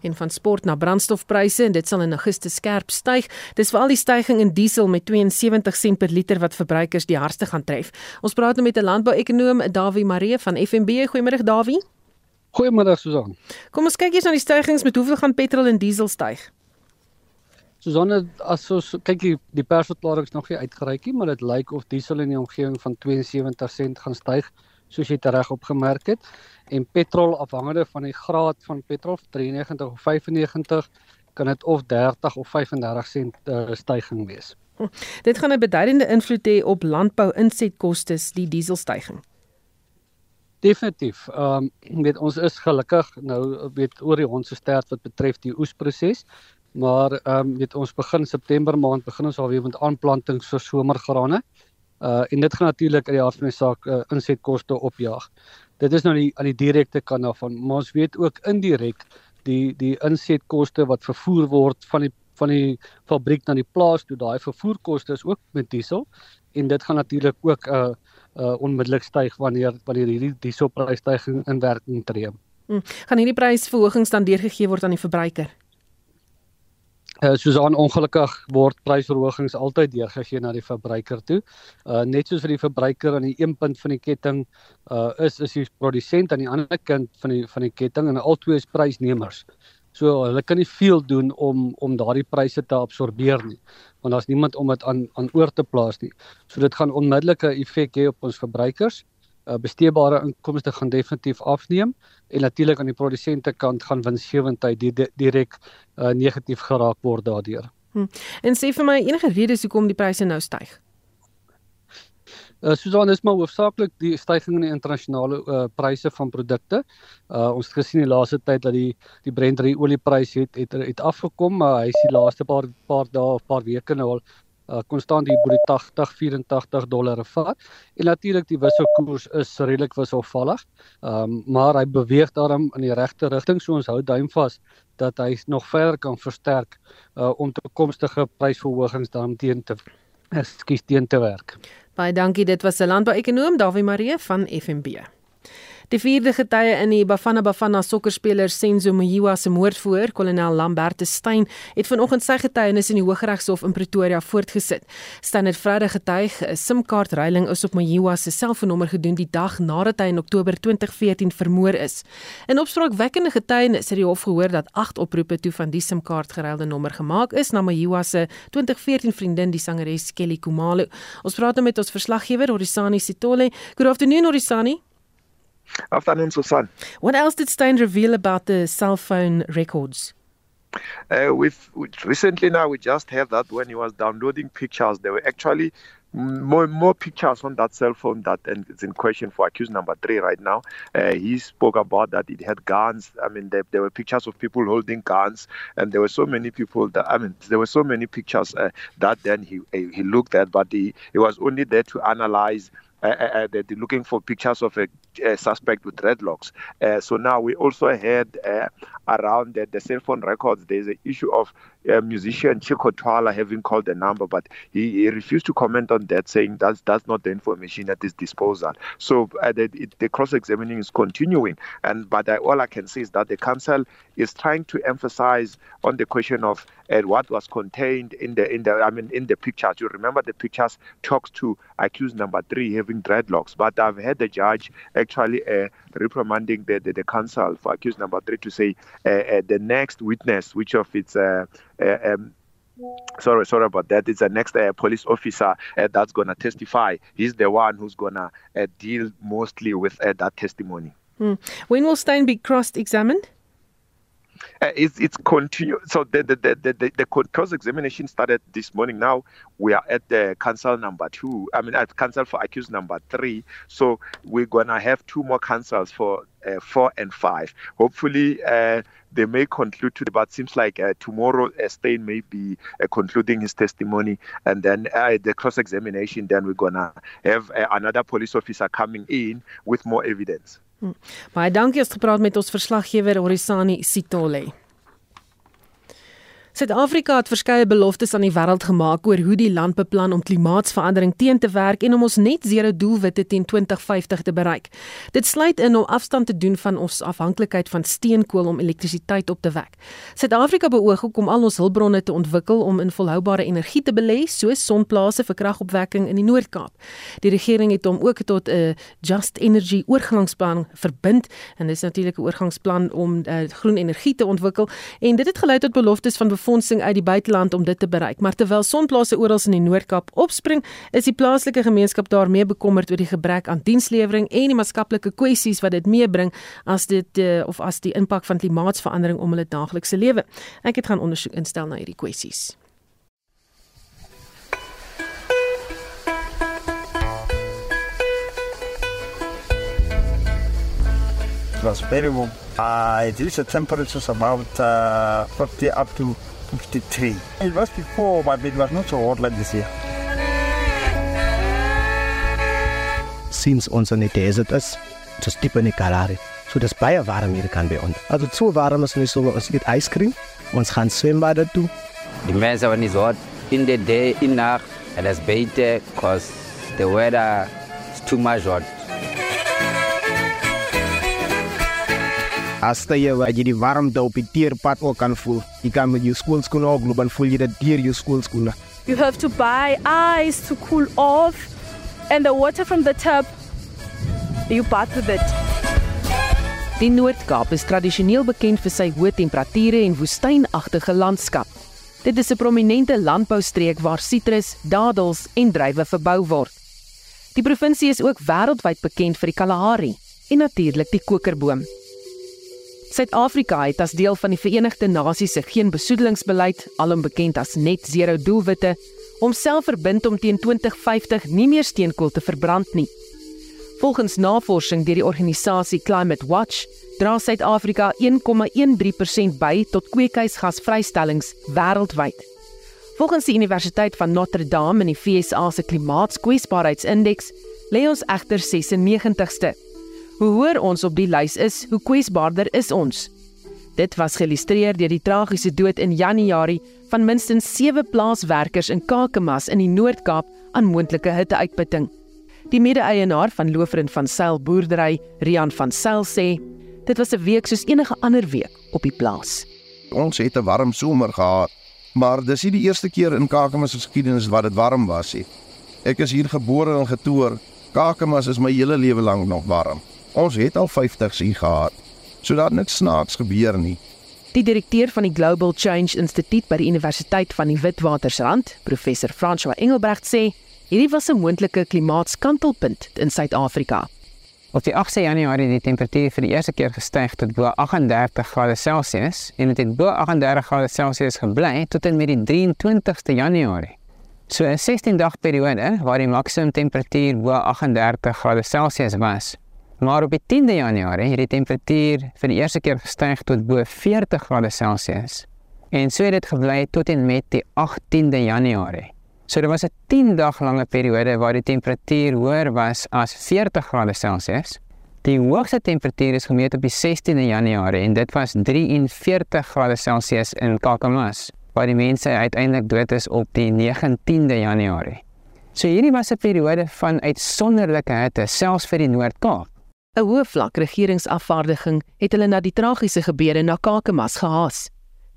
En van sport na brandstofpryse en dit sal in Augustus skerp styg. Dis veral die stygings in diesel met 72 sent per liter wat verbruikers die hardste gaan tref. Ons praat nou met 'n landbouekonoom, Dawie Maree van FNB. Goeiemôre Dawie. Goeiemôre Susan. Kom ons kyk eers na die stygings met hoeveel gaan petrol en diesel styg. Susanne, as ons kyk die, die persverklaring is nog nie uitgereik nie, maar dit lyk of diesel in die omgewing van 72 sent gaan styg, soos jy reg opgemerk het en petrol afhangende van die graad van petrol 93 of 95 kan dit of 30 of 35 sent uh, stygings wees. Hm. Dit gaan 'n beduidende invloed hê op landbou insetkoste, die dieselstygings. Definitief. Ehm um, weet ons is gelukkig nou weet oor die hondse stert wat betref die oesproses. Maar ehm um, weet ons begin September maand begin ons alweer met aanplantings vir somergrane. Uh en dit gaan natuurlik uit die hart van die saak uh, insetkoste opjaag dit is nou die aan die direkte kant daarvan maar ons weet ook indirek die die insetkoste wat vervoer word van die van die fabriek na die plaas toe daai vervoerkoste is ook met diesel en dit gaan natuurlik ook 'n uh, uh, onmiddellik styg wanneer wanneer hierdie dieselprysstygings in werking tree. Hmm. Gaan hierdie prysverhogings dan deurgegee word aan die verbruiker? Uh, soos aan ongelukkig word prysverhogings altyd deurgegee na die verbruiker toe. Uh net soos vir die verbruiker aan die een punt van die ketting uh is is die produsent aan die ander kant van die van die ketting en albei is prysnemers. So hulle kan nie veel doen om om daardie pryse te absorbeer nie, want daar's niemand om dit aan aan oor te plaas nie. So dit gaan onmiddellike effek hê op ons verbruikers uh, besteedbare inkomste gaan definitief afneem en natuurlik aan die produsente kant gaan winsgewendheid direk uh, negatief geraak word daardeur. Hm. En sê vir my enige redes hoekom die pryse nou styg? Uh, Susan is maar hoofsaaklik die stygings in die internasionale uh, pryse van produkte. Uh, ons het gesien die laaste tyd dat die die Brent olieprys het, het het afgekom, maar hy is die laaste paar paar dae of paar weke nou al uh, konstant hier by die 80 84 dollar vat. En natuurlik die wisselkoers is redelik wisselvallig. Ehm um, maar hy beweeg daarom in die regte rigting. So ons hou duim vas dat hy nog verder kan versterk uh, om toekomstige prysverhogings dan teen te ekskuus teen te werk. Baie dankie. Dit was 'n landbou-ekonoom Dawie Marie van FNB. Die vierde getuie in die Bafana Bafana sokkerspeler Senzo Mjiwa se moord voor, kolonel Lambert Steyn, het vanoggend sy getuienis in die Hooggeregshof in Pretoria voortgesit. Steyn het Vrydag getuig 'n SIM-kaartreiling is op Mjiwa se selfoonnommer gedoen die dag nadat hy in Oktober 2014 vermoor is. In opspraakwekkende getuienis het die hof gehoor dat 8 oproepe toe van die SIM-kaart geruilde nommer gemaak is na Mjiwa se 2014 vriendin die sangeres Kelly Kumalo. Ons praat nou met ons verslaggewer Orisani Sitole. Good afternoon Orisani. Afternoon, Susan. What else did Stein reveal about the cell phone records? Uh, we've, we've recently now we just heard that when he was downloading pictures, there were actually more more pictures on that cell phone that and it's in question for accused number three right now. Uh, he spoke about that it had guns. I mean, there, there, were pictures of people holding guns, and there were so many people that I mean, there were so many pictures uh, that then he he looked at, but he, he was only there to analyze. Uh, uh, uh they're looking for pictures of a uh, suspect with dreadlocks. Uh, so now we also heard uh, around the, the, cell phone records, there's an issue of uh, musician Chico Twala having called the number, but he, he, refused to comment on that, saying that's that's not the information at his disposal. So uh, the, the cross-examining is continuing, and but I, all I can say is that the council is trying to emphasize on the question of what was contained in the in the I mean in the pictures. You remember the pictures talks to accused number three having dreadlocks, but I've had the judge actually uh, reprimanding the, the, the council for accused number three to say uh, uh, the next witness, which of its um, sorry sorry about that. It's the next uh, police officer uh, that's going to testify. He's the one who's going to uh, deal mostly with that testimony. Hmm. when will stein be cross examined uh, it's it's continue. So the the, the the the cross examination started this morning. Now we are at the council number two. I mean, at council for accused number three. So we're gonna have two more councils for uh, four and five. Hopefully, uh, they may conclude today, but seems like uh, tomorrow uh, may be uh, concluding his testimony, and then uh, the cross examination. Then we're gonna have uh, another police officer coming in with more evidence. Hm. Baie dankie as gepraat met ons verslaggewer Orisani Sitole. Suid-Afrika het verskeie beloftes aan die wêreld gemaak oor hoe die land beplan om klimaatsverandering teen te werk en om ons net zero doelwitte teen 2050 te bereik. Dit sluit in om afstand te doen van ons afhanklikheid van steenkool om elektrisiteit op te wek. Suid-Afrika beoog ook om al ons hulpbronne te ontwikkel om in volhoubare energie te belê, soos sonplase vir kragopwekking in die Noord-Kaap. Die regering het hom ook tot 'n Just Energy oorgangsplan verbind en dis natuurlik 'n oorgangsplan om uh, groen energie te ontwikkel en dit het gelei tot beloftes van befondsing uit die buiteland om dit te bereik. Maar terwyl sonplase oral in die Noord-Kaap opspring, is die plaaslike gemeenskap daarmee bekommerd oor die gebrek aan dienslewering en die maatskaplike kwessies wat dit meebring as dit uh, of as die impak van klimaatsverandering om hulle daaglikse lewe. Ek het gaan ondersoek instel na hierdie kwessies. It was very warm. Uh, it reached a temperature about uh, 50 up to 53. It was before, but it was not so hot like this year. Sinds ons in die desert is, dis diep in die Kalahari. So dis baie warm hier kan by ons. As dit so warm is in die somer, ons eet ijskrim, ons gaan swembad toe. Die mense wat nie so in the day in nag, and it's beter cause the weather is too much hot. As jy waar jy die warmte op die teerpad ook kan voel. Jy kan met jou skoolskoene ook loop en voel jy dit deur jou skoolskoene. You have to buy ice to cool off and the water from the tap you bath with it. Die Noord-Kaap is tradisioneel bekend vir sy hoë temperature en woestynagtige landskap. Dit is 'n prominente landboustreek waar sitrus, dadels en druiwe verbou word. Die provinsie is ook wêreldwyd bekend vir die Kalahari en natuurlik die kokerboom. Suid-Afrika het as deel van die Verenigde Nasies se geen besoedelingsbeleid, alom bekend as net zero doelwitte, homself verbind om teen 2050 nie meer steenkool te verbrand nie. Volgens navorsing deur die organisasie Climate Watch, dra Suid-Afrika 1,13% by tot kweekhuisgasvrystellings wêreldwyd. Volgens die Universiteit van Notre Dame in die VSA se klimaatskwesbaarheidsindeks lê ons egter 96ste. Hoe hoër ons op die lys is, hoe kwesbaarder is ons. Dit was geillustreer deur die tragiese dood in Januarie van minstens 7 plaaswerkers in Kakamas in die Noord-Kaap aan moontlike hitteuitputting. Die mede-eienaar van Lofrend van Sail boerdery, Rian van Sail sê, dit was 'n week soos enige ander week op die plaas. Ons het 'n warm somer gehad, maar dis nie die eerste keer in Kakamas geskiedenis wat dit warm was nie. Ek is hier gebore en getoer. Kakamas is my hele lewe lank nog warm. Ons het al 50s hier gehad. So dat niks snaaks gebeur nie. Die direkteur van die Global Change Institute by die Universiteit van die Witwatersrand, professor François Engelbrecht sê, Hierdie was 'n moontlike klimaatskantelpunt in Suid-Afrika. Op die 8 Januarie het die temperatuur vir die eerste keer gestyg tot bo 38 grade Celsius en dit het bo 38 grade Celsius gebly tot en met die 23ste Januarie. So 'n 16 dag periode waar die maksimum temperatuur bo 38 grade Celsius was. Maar op die 10de Januarie het die temperatuur vir die eerste keer gestyg tot bo 40 grade Celsius. En so het dit gebly tot en met die 18de Januarie. So dit was 'n 10 dag lange periode waar die temperatuur hoër was as 40 grade Celsius. Die hoogste temperatuur is gemeet op die 16de Januarie en dit was 43 grade Celsius in Kakamas, waar die mense uiteindelik dood is op die 19de Januarie. So hierdie was 'n periode van uitsonderlike hitte selfs vir die Noord-Kaap. 'n Hoë vlak regeringsafvaardiging het hulle na die tragiese gebeure na Kakamas gehaas.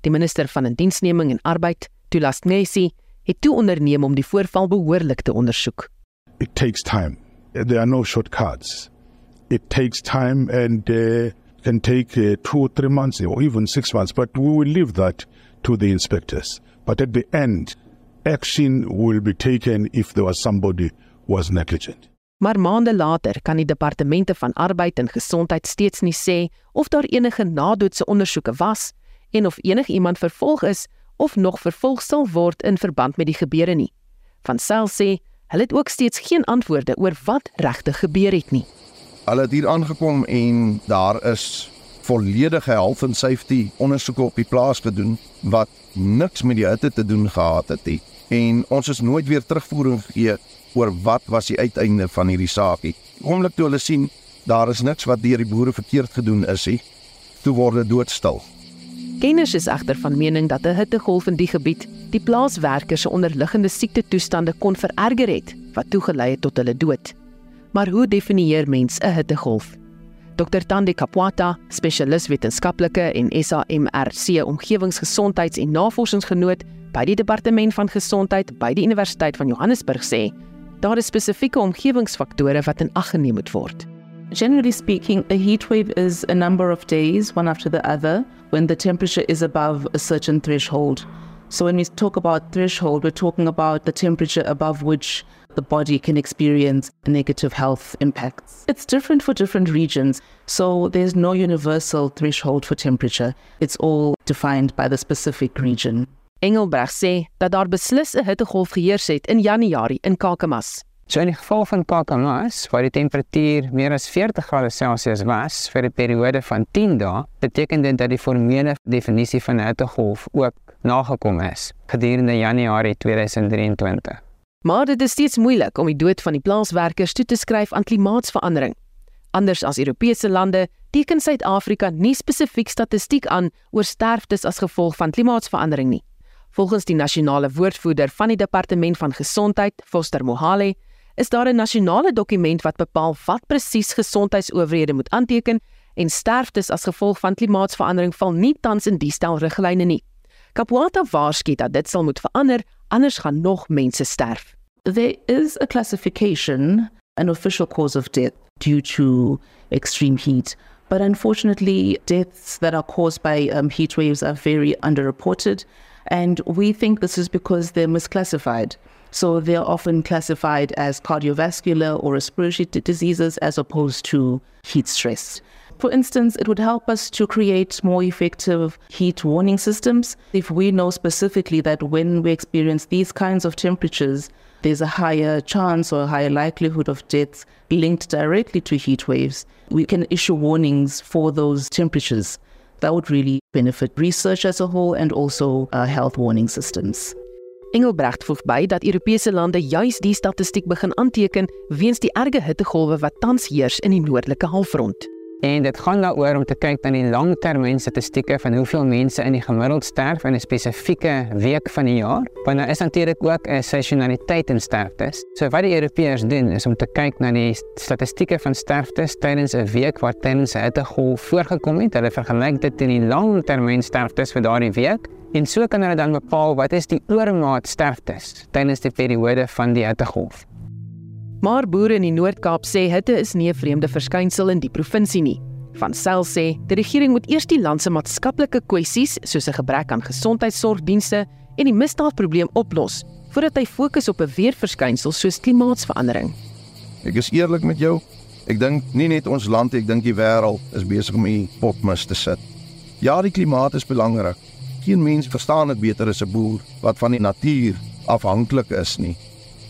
Die minister van Indiensneming en Arbeid, Tulas Nesi, het toe onderneem om die voorval behoorlik te ondersoek. It takes time. There are no shortcuts. It takes time and uh, can take uh, 2 or 3 months or even 6 months but we will leave that to the inspectors. But at the end action will be taken if there was somebody was negligent. Maar maande later kan die departemente van arbeid en gesondheid steeds nie sê of daar enige nadoetse ondersoeke was en of enigiemand vervolg is of nog vervolg sal word in verband met die gebeure nie. Van Sel sê hulle het ook steeds geen antwoorde oor wat regtig gebeur het nie. Hulle het hier aangekom en daar is volledige health and safety ondersoeke op die plaas gedoen wat niks met die hitte te doen gehad het nie. En ons is nooit weer terugvoering gegee oor wat was die uiteinde van hierdie saak nie. Oomblik toe hulle sien daar is niks wat deur die boere verkeerd gedoen is nie, toe word dit doodstil. Kenners is egter van mening dat 'n hittegolf in die gebied die plaaswerkers se onderliggende siektetoestande kon vererger het wat toegelei het tot hulle dood. Maar hoe definieer mens 'n hittegolf? Dr Tandi Kapwata, spesialis wetenskaplike en SAMRC omgewingsgesondheids- en navorsingsgenoot by die Departement van Gesondheid by die Universiteit van Johannesburg sê, daar is spesifieke omgewingsfaktore wat in ag geneem moet word. Generally speaking, a heat wave is a number of days, one after the other, when the temperature is above a certain threshold. So, when we talk about threshold, we're talking about the temperature above which the body can experience negative health impacts. It's different for different regions, so there's no universal threshold for temperature. It's all defined by the specific region. Engelbreg sê dat daar beslis 'n hittegolf geheers het in Januarie in Kakamas. So in die geval van Kakamas, waar die temperatuur meer as 40 grade Celsius was vir 'n periode van 10 dae, beteken dit dat die formele definisie van 'n hittegolf ook nagekom is gedurende Januarie 2023. Maar dit is steeds moeilik om die dood van die plaaswerkers toe te skryf aan klimaatsverandering. Anders as Europese lande, teken Suid-Afrika nie spesifiek statistiek aan oor sterftes as gevolg van klimaatsverandering nie. Volgens die nasionale woordvoerder van die departement van gesondheid, Foster Mohale, is daar 'n nasionale dokument wat bepaal wat presies gesondheidsowerhede moet aanteken en sterftes as gevolg van klimaatsverandering val nie tans in die stel riglyne nie. Kapwata waarsku dat dit sal moet verander, anders gaan nog mense sterf. There is a classification, an official cause of death due to extreme heat. But unfortunately, deaths that are caused by um, heat waves are very underreported. And we think this is because they're misclassified. So they're often classified as cardiovascular or respiratory diseases as opposed to heat stress. For instance, it would help us to create more effective heat warning systems if we know specifically that when we experience these kinds of temperatures, there's a higher chance or a higher likelihood of deaths linked directly to heat waves. We can issue warnings for those temperatures. That would really benefit research as a whole and also uh, health warning systems. Engelbrecht voeg by dat Europese lande juis die statistiek begin aanteken weens die erge hittegolwe wat tans heers in die noordelike halfrond. En dit gaan daaroor om te kyk na die langtermyn statistieke van hoeveel mense in die gemiddeld sterf in 'n spesifieke week van die jaar. Want daar is natuurlik ook 'n seisonaliteit in sterftes. So wat die Europeërs doen is om te kyk na die statistieke van sterftes tydens 'n week waar tydens 'n hittegolf voorgekom het. Hulle vergelyk dit teen die langtermyn sterftes vir daardie week. En so kan hulle dan bepaal wat is die oormaat sterftes tydens die periode van die hittegolf. Maar boere in die Noord-Kaap sê hitte is nie 'n vreemde verskynsel in die provinsie nie. Van Sail sê die regering moet eers die land se maatskaplike kwessies soos 'n gebrek aan gesondheidsorgdienste en die misdaadprobleem oplos voordat hy fokus op 'n weerverskynsel soos klimaatsverandering. Ek is eerlik met jou. Ek dink nie net ons land, ek dink die wêreld is besig om hier potmis te sit. Ja, die klimaat is belangrik. Geen mens verstaan dit beter as 'n boer wat van die natuur afhanklik is nie.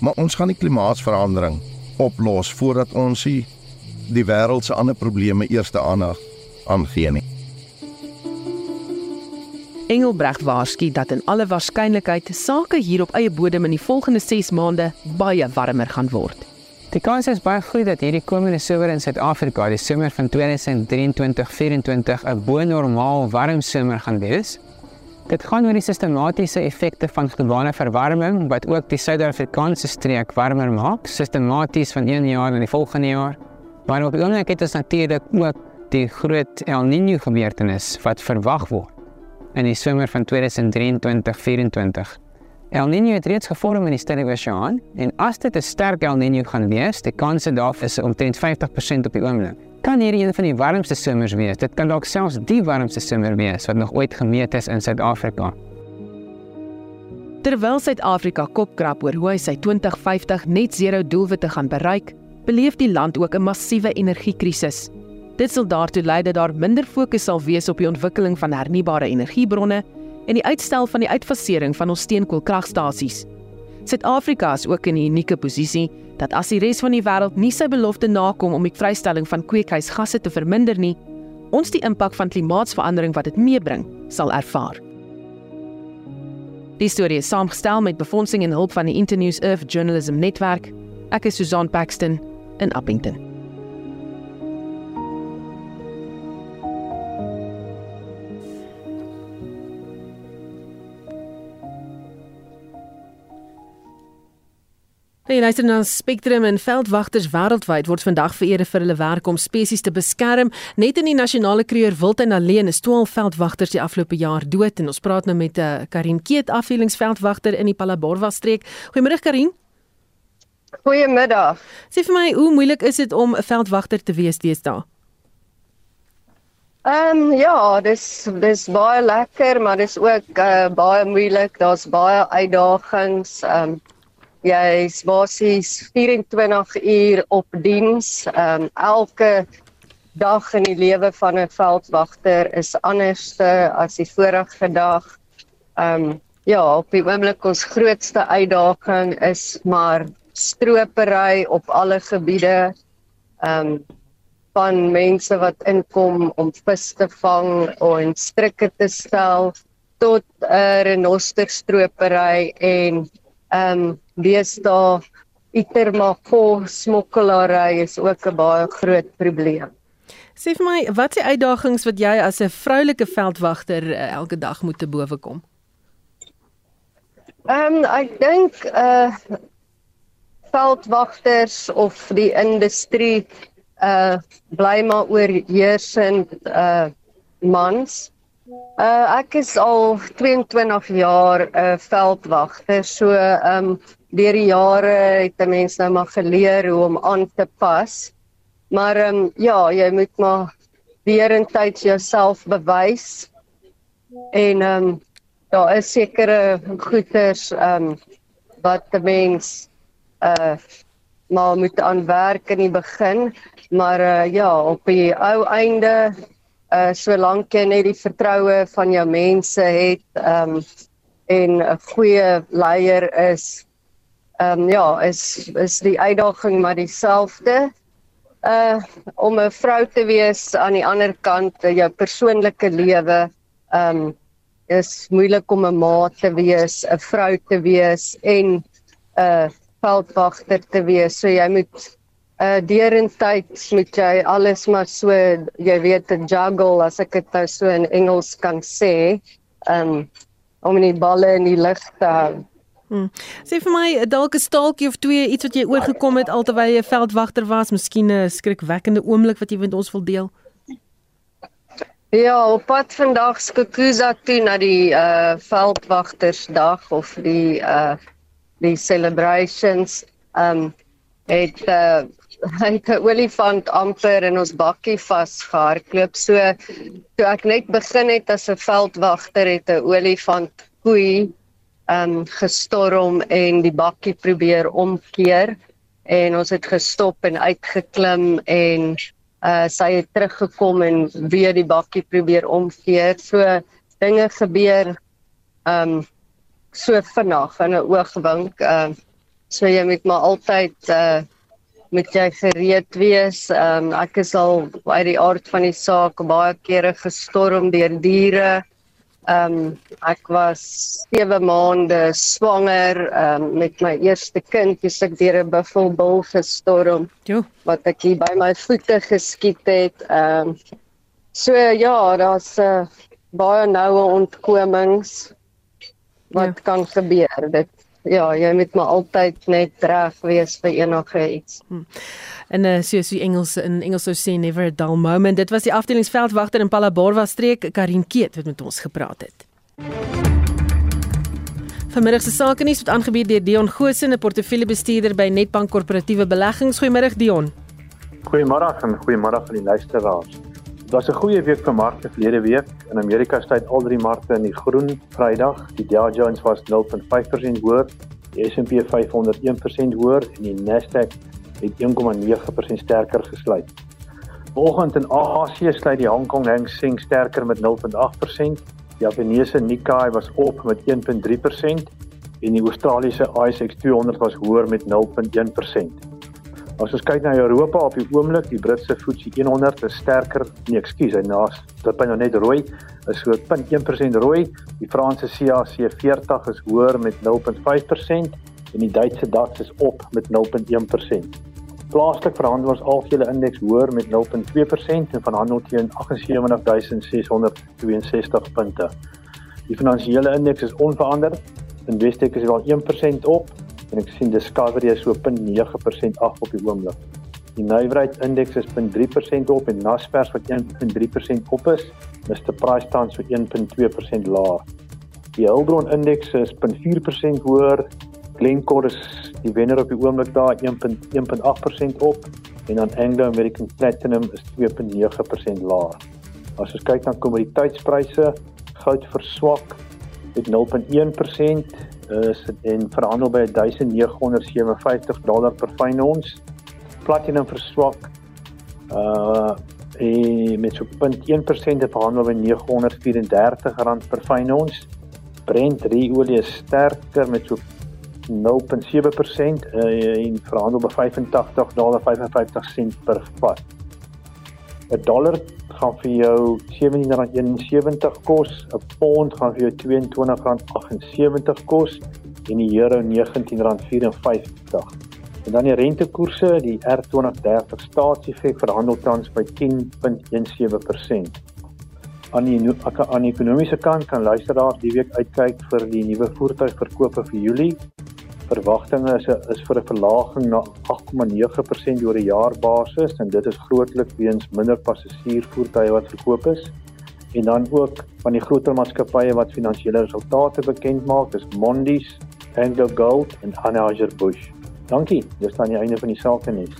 Maar ons gaan die klimaatsverandering oplos voordat ons die, die wêreld se ander probleme eerste aandag aangee nie. Engelbrecht waarsku dat in alle waarskynlikheid sake hier op eie bodem in die volgende 6 maande baie warmer gaan word. Die kans is baie groot dat hierdie komende somer in Suid-Afrika, die somer van 2023-24, 'n bo-normaal warm somer gaan wees. Dit gaan oor die sistematiese effekte van globale verwarming wat ook die Suid-Afrikaanse streek warmer maak, sistematies van een jaar na die volgende jaar. Maar op die oomblik het ons natuurlik ook die groot El Niño gebeurtenis wat verwag word in die somer van 2023-24. El Niño het reeds gevorm in die Stille Oseaan en as dit 'n sterk El Niño gaan wees, die kans daarvoor is omtrent 50% op die oomblik. Kan hierdie een van die warmste somers wees? Dit kan dalk selfs die warmste somer wees wat nog ooit gemeet is in Suid-Afrika. Terwyl Suid-Afrika kopkrap oor hoe hy sy 2050 net zero doelwitte gaan bereik, beleef die land ook 'n massiewe energiekrisis. Dit sal daartoe lei dat daar minder fokus sal wees op die ontwikkeling van hernubare energiebronne en die uitstel van die uitfasering van ons steenkoolkragstasies. Suid-Afrika is ook in 'n unieke posisie dat as die res van die wêreld nie sy belofte nakom om die vrystelling van kweekhuisgasse te verminder nie, ons die impak van klimaatsverandering wat dit meebring, sal ervaar. Die storie is saamgestel met befondsing en hulp van die Internews Earth Journalism Netwerk. Ek is Susan Paxton in Appington. Hey, luister na Spectrum en veldwagters wêreldwyd word vandag vereer vir hulle werk om spesies te beskerm. Net in die nasionale kreer Wildtuin alleen is 12 veldwagters die afgelope jaar dood en ons praat nou met 'n uh, eh, Karin Keet afdelingsveldwagter in die Palaborwa streek. Goeiemôre Karin. Goeiemiddag. Sê vir my, hoe moeilik is dit om 'n veldwagter te wees deesdae? Ehm um, ja, dis dis baie lekker, maar dis ook uh, baie moeilik. Daar's baie uitdagings. Ehm um, jy's basies 24 uur op diens. Ehm um, elke dag in die lewe van 'n veldwagter is anderste as die vorige dag. Ehm um, ja, op die oomblik ons grootste uitdaging is maar stropery op alle gebiede. Ehm um, van mense wat inkom om vis te vang en strikke te stel tot 'n uh, renosterstropery en ehm um, deesdae itermako smokkelary is ook 'n baie groot probleem. Sê vir my, wat is die uitdagings wat jy as 'n vroulike veldwagter uh, elke dag moet te bowe kom? Ehm um, ek dink uh veldwagters of die industrie uh bly maar oorheersend uh mans. Uh ek is al 22 jaar 'n uh, veldwagter. So um deur die jare het 'n mens nou maar geleer hoe om aan te pas. Maar um ja, jy moet maar weer in tyd jouself bewys. En um daar is sekere goeders um wat 'n mens uh maar moet aan werk in die begin, maar uh ja, op die ou einde uh solank jy net die vertroue van jou mense het um en 'n goeie leier is um ja, is is die uitdaging maar dieselfde. Uh om 'n vrou te wees aan die ander kant jou persoonlike lewe um is moeilik om 'n ma te wees, 'n vrou te wees en 'n uh, veldwagter te wees. So jy moet uh deurentyd moet jy alles maar so jy weet 'n juggle as ek dit nou so in Engels kan sê, um om die balle in die lug te hou. Hmm. Sê vir my dalk 'n staaltjie of twee iets wat jy oorgekom het alterwyl jy 'n veldwagter was, miskien 'n skrikwekkende oomblik wat jy met ons wil deel. Ja, op pad vandag Skukuza toe na die uh veldwagtersdag of die uh die celebrations um het uh het 'n olifant amper in ons bakkie vasgehardloop. So toe ek net begin het as 'n veldwagter het 'n olifant koei um gestorm en die bakkie probeer omkeer en ons het gestop en uitgeklim en uh sy het teruggekom en weer die bakkie probeer omkeer. So dinge gebeur um so vinnig in 'n oogwink. Ehm uh, so jy moet maar altyd uh moet jy gereed wees. Ehm um, ek is al uit die aard van die saak baie kere gestorm deur diere. Ehm um, ek was 7 maande swanger um, met my eerste kind, dis ek deur 'n buffelbul gestorm. Jo, wat ek hier by my voete geskiet het. Ehm um, so ja, daar's 'n uh, baie noue ontkomings wat ja. kan gebeur. Dit ja, jy moet maar altyd net reg wees vir enige iets. Hmm. En uh, soos die Engels in Engels sou sê never a dull moment. Dit was die afdelingsveldwagter in Palaborwa streek Karin Keet wat met ons gepraat het. Vanmiddag se sake nuus word aangebied deur Dion Goosen, 'n portefeuljebestuurder by Netbank Korporatiewe Beleggings. Goeiemôre Dion. Goeiemôre en goeiemôre aan die luisteraars. Dit was 'n goeie week vir markte verlede week. In Amerika sluit al drie markte in die groen Vrydag. Die Dow Jones was 0.5% hoër, die S&P 500 1% hoër en die Nasdaq het 1.9% sterker gesluit. Vanoggend in Asië sluit die Hong Kong Hang Seng sterker met 0.8%. Die Japaneese Nikkei was op met 1.3% en die Australiese ASX 200 was hoër met 0.1%. As ons kyk na Europa op die oomblik, die Britse FTSE 100 is sterker. Nee, ekskuus, hy naas, dit is nou net rooi, is so 0.1% rooi. Die Franse CAC 40 is hoër met 0.5% en die Duitse DAX is op met 0.1%. Plaaslik verhandel ons algehele indeks hoër met 0.2% en verhandel teen 78662 punte. Die finansiële indeks is onveranderd. Investec is wel 1% op en ek sien Discovery is so 0.9% af op die oomblik. Die nywerheid indeks is 0.3% op en Naspers wat 1.3% op is, Mr Price staan so 1.2% laer. Die Hulbron indeks is 0.4% hoër. Glencore is die wenner op die oomblik daar 1.1.8% op en dan Anglo American Platinum is 2.9% laer. As ons kyk na kommoditeitspryse, goud verswak met 0.1%, is en verhandel by 1957 dollar per fyn ons. Platinum verswak uh en met so 0.1% verhandel by 934 rand per fyn ons. Brent olie is sterker met so 0.7% uh, en verhandel by 85 dollar 55 sent per vat. 'n Dollar gaan vir jou R17.71 kos, 'n pond gaan vir jou R22.78 kos en die euro R19.54. En dan die rentekoerse, die R2030 staatsefek verhandel tans by 10.17%. Aan die aan die ekonomiese kant kan luisteraars die week uitkyk vir die nuwe voertuigverkope vir Julie. Verwagtinge is is vir 'n verlaging na 8,9% oor 'n jaarbasis en dit is grootliks weens minder passasiersvoertuie wat verkoop is. En dan ook van die groter maatskappye wat finansiële resultate bekend maak, is Mondis, Anglo Gold en Anheuser-Busch. Dankie. Dis dan die einde van die sake nuus.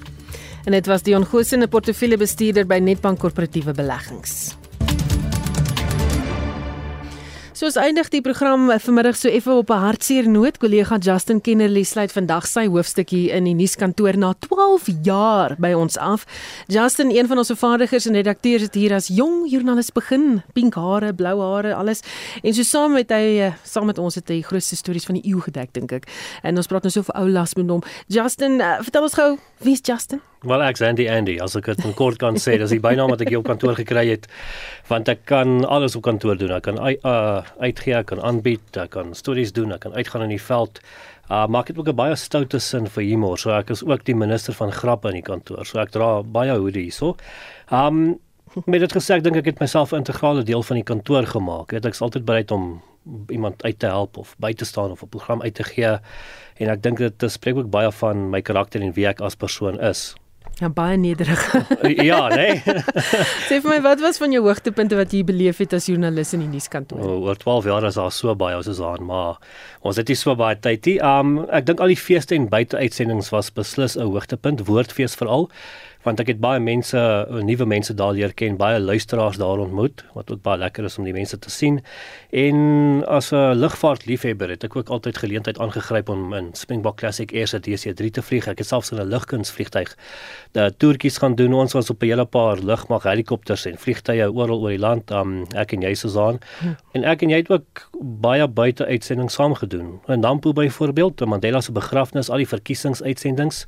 En dit was Dion Goosen, 'n portefeuljebestuurder by Netbank Korporatiewe Beleggings. Soos eindig die program vanmiddag so effe op 'n hartseer noot. Kollega Justin Kennerly sluit vandag sy hoofstukkie in die nuuskantoor na 12 jaar by ons af. Justin, een van ons vervaardigers en redakteurs het hier as jong joernalis begin, pink hare, blou hare, alles. En so saam met hy saam met ons het hy grootste stories van die eeu gedek, dink ek. En ons praat nou so vir ou las met hom. Justin, uh, vertel ons gou, wie is Justin? Wel ek's Andy Andy, as ek dit kort kan sê, dis die bynaam wat ek hier op kantoor gekry het, want ek kan alles op kantoor doen. Ek kan uh, uitgee, ek kan aanbied, ek kan stories doen, ek kan uitgaan in die veld. Uh maar ek het ook 'n baie stoute sin vir humor. So ek is ook die minister van grappe in die kantoor. So ek dra baie hoede hierso. Um met dit gesê, ek dink ek het myself 'n integrale deel van die kantoor gemaak. Ek is altyd bereid om iemand uit te help of by te staan of 'n program uit te gee. En ek dink dit spreek ook baie van my karakter en wie ek as persoon is. Ja, baie nederig. ja, nee. Sê vir my, wat was van jou hoogtepunte wat jy beleef het as joernalis in die nuuskantoor? O, oor 12 jaar is daar so baie ons is aan, maar ons het nie so baie tyd nie. Um ek dink al die feeste en buiteuitsendings was beslis 'n hoogtepunt, woordfees veral want ek het baie mense, nuwe mense daar leer ken, baie luisteraars daar ontmoet, wat ook baie lekker is om die mense te sien. En as 'n lugvaartliefhebber het ek ook altyd geleentheid aangegryp om in Springbok Classic Air se DC3 te vlieg. Ek het selfs in 'n lugkunsvliegtuig die toertjies gaan doen. Ons was op 'n hele paar lugmag helikopters en vliegtye oral oor die land. Um, ek en jy Susan. Hm. En ek en jy het ook baie buite uitsendings saam gedoen. In Nampo byvoorbeeld, Mandela se begrafnis, al die verkiesingsuitsendings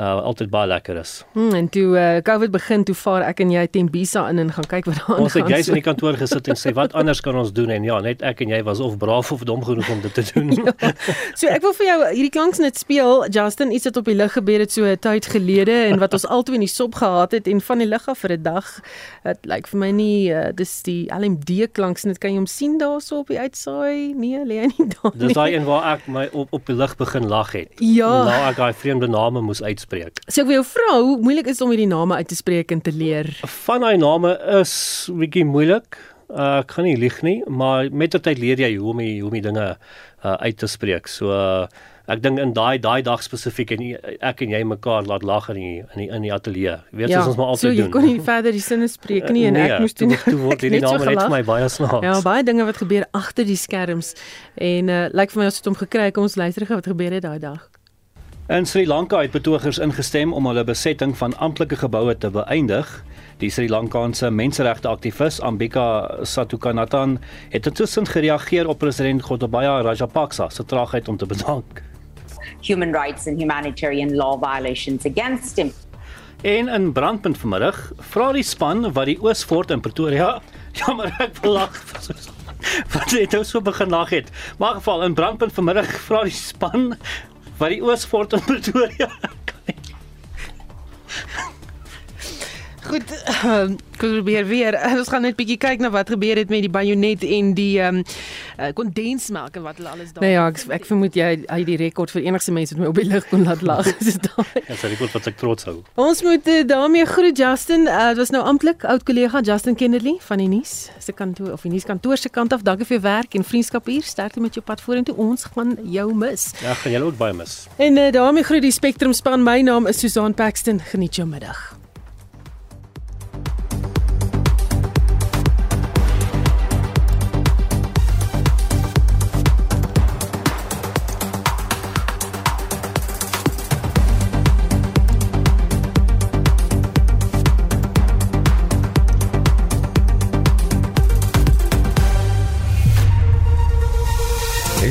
uh altyd baie lekker is. Hmm, en toe uh COVID begin, toe vaar ek en jy Tembisa in en gaan kyk wat daar aangaan. Ons het jy's in die kantoor gesit en sê wat anders kan ons doen en ja, net ek en jy was of braaf of dom genoeg om dit te doen. ja. So ek wil vir jou hierdie klanksnit speel, Justin, iets wat op die lig gebeur het so 'n tyd gelede en wat ons albei in die sop gehad het en van die lig af vir 'n dag. Dit lyk vir my nie uh, dis die LMD klanksnit kan jy hom sien daarso op die uitsaai? Nee, lê hy nie daar nie. Dis daai een waar ek my op op die lig begin lag het. Ja. Nou ek daai vreemde name moes uit uitspreek. So ek wil jou vra, hoe moeilik is dit om hierdie name uit te spreek en te leer? Van daai name is bietjie moeilik. Uh, ek kan nie lieg nie, maar met tyd leer jy hoe om die, hoe om die dinge uh, uit te spreek. So uh, ek dink in daai daai dag spesifiek en ek en jy mekaar laat lag in die in die in die ateljee. Weet ja, ons maar altyd doen. So jy kon nie verder die sinne spreek nie en nee, ek moes doen. Toe word hierdie name net vir my baie snaaks. Ja, baie dinge wat gebeur agter die skerms en uh, lyk like vir my ons het hom gekry. Kom ons luister gou wat gebeur het daai dag. In Sri Lanka het betogers ingestem om hulle besetting van amptelike geboue te beëindig. Die Sri Lankaanse menseregte aktivis Ambika Satukanathan het intussen gereageer op president Gotabaya Rajapaksa se traagheid om te bedank. Human rights and humanitarian law violations against him. En in brandpunt vanmiddag vra die span wat die Oosfort in Pretoria, jammer ek belag wat het nou so begin lag het. Maar geval in brandpunt vanmiddag vra die span wat die Oosfort in Pretoria Goed, um, probeer weer. Ons gaan net bietjie kyk na wat gebeur het met die bajonet en die ehm um, uh, kondensmelk en wat hulle alles daar. Nee ja, ek, ek vermoed jy hy die rekord vir enigste mense wat my op die lig kon laat lag. Dis daai. Ja, 'n rekord wat ek trots hou. Ons moet uh, daarmee groet Justin. Uh, dit was nou amptelik oud kollega Justin Kennedy van die nuus se kantoor of die nuuskantoor se kant af. Dankie vir jou werk en vriendskap hier. Sterkte met jou pad vorentoe. Ons gaan jou mis. Ja, gaan julle ook baie mis. En uh, daarmee groet die Spectrum span. My naam is Susan Paxton. Geniet jou middag.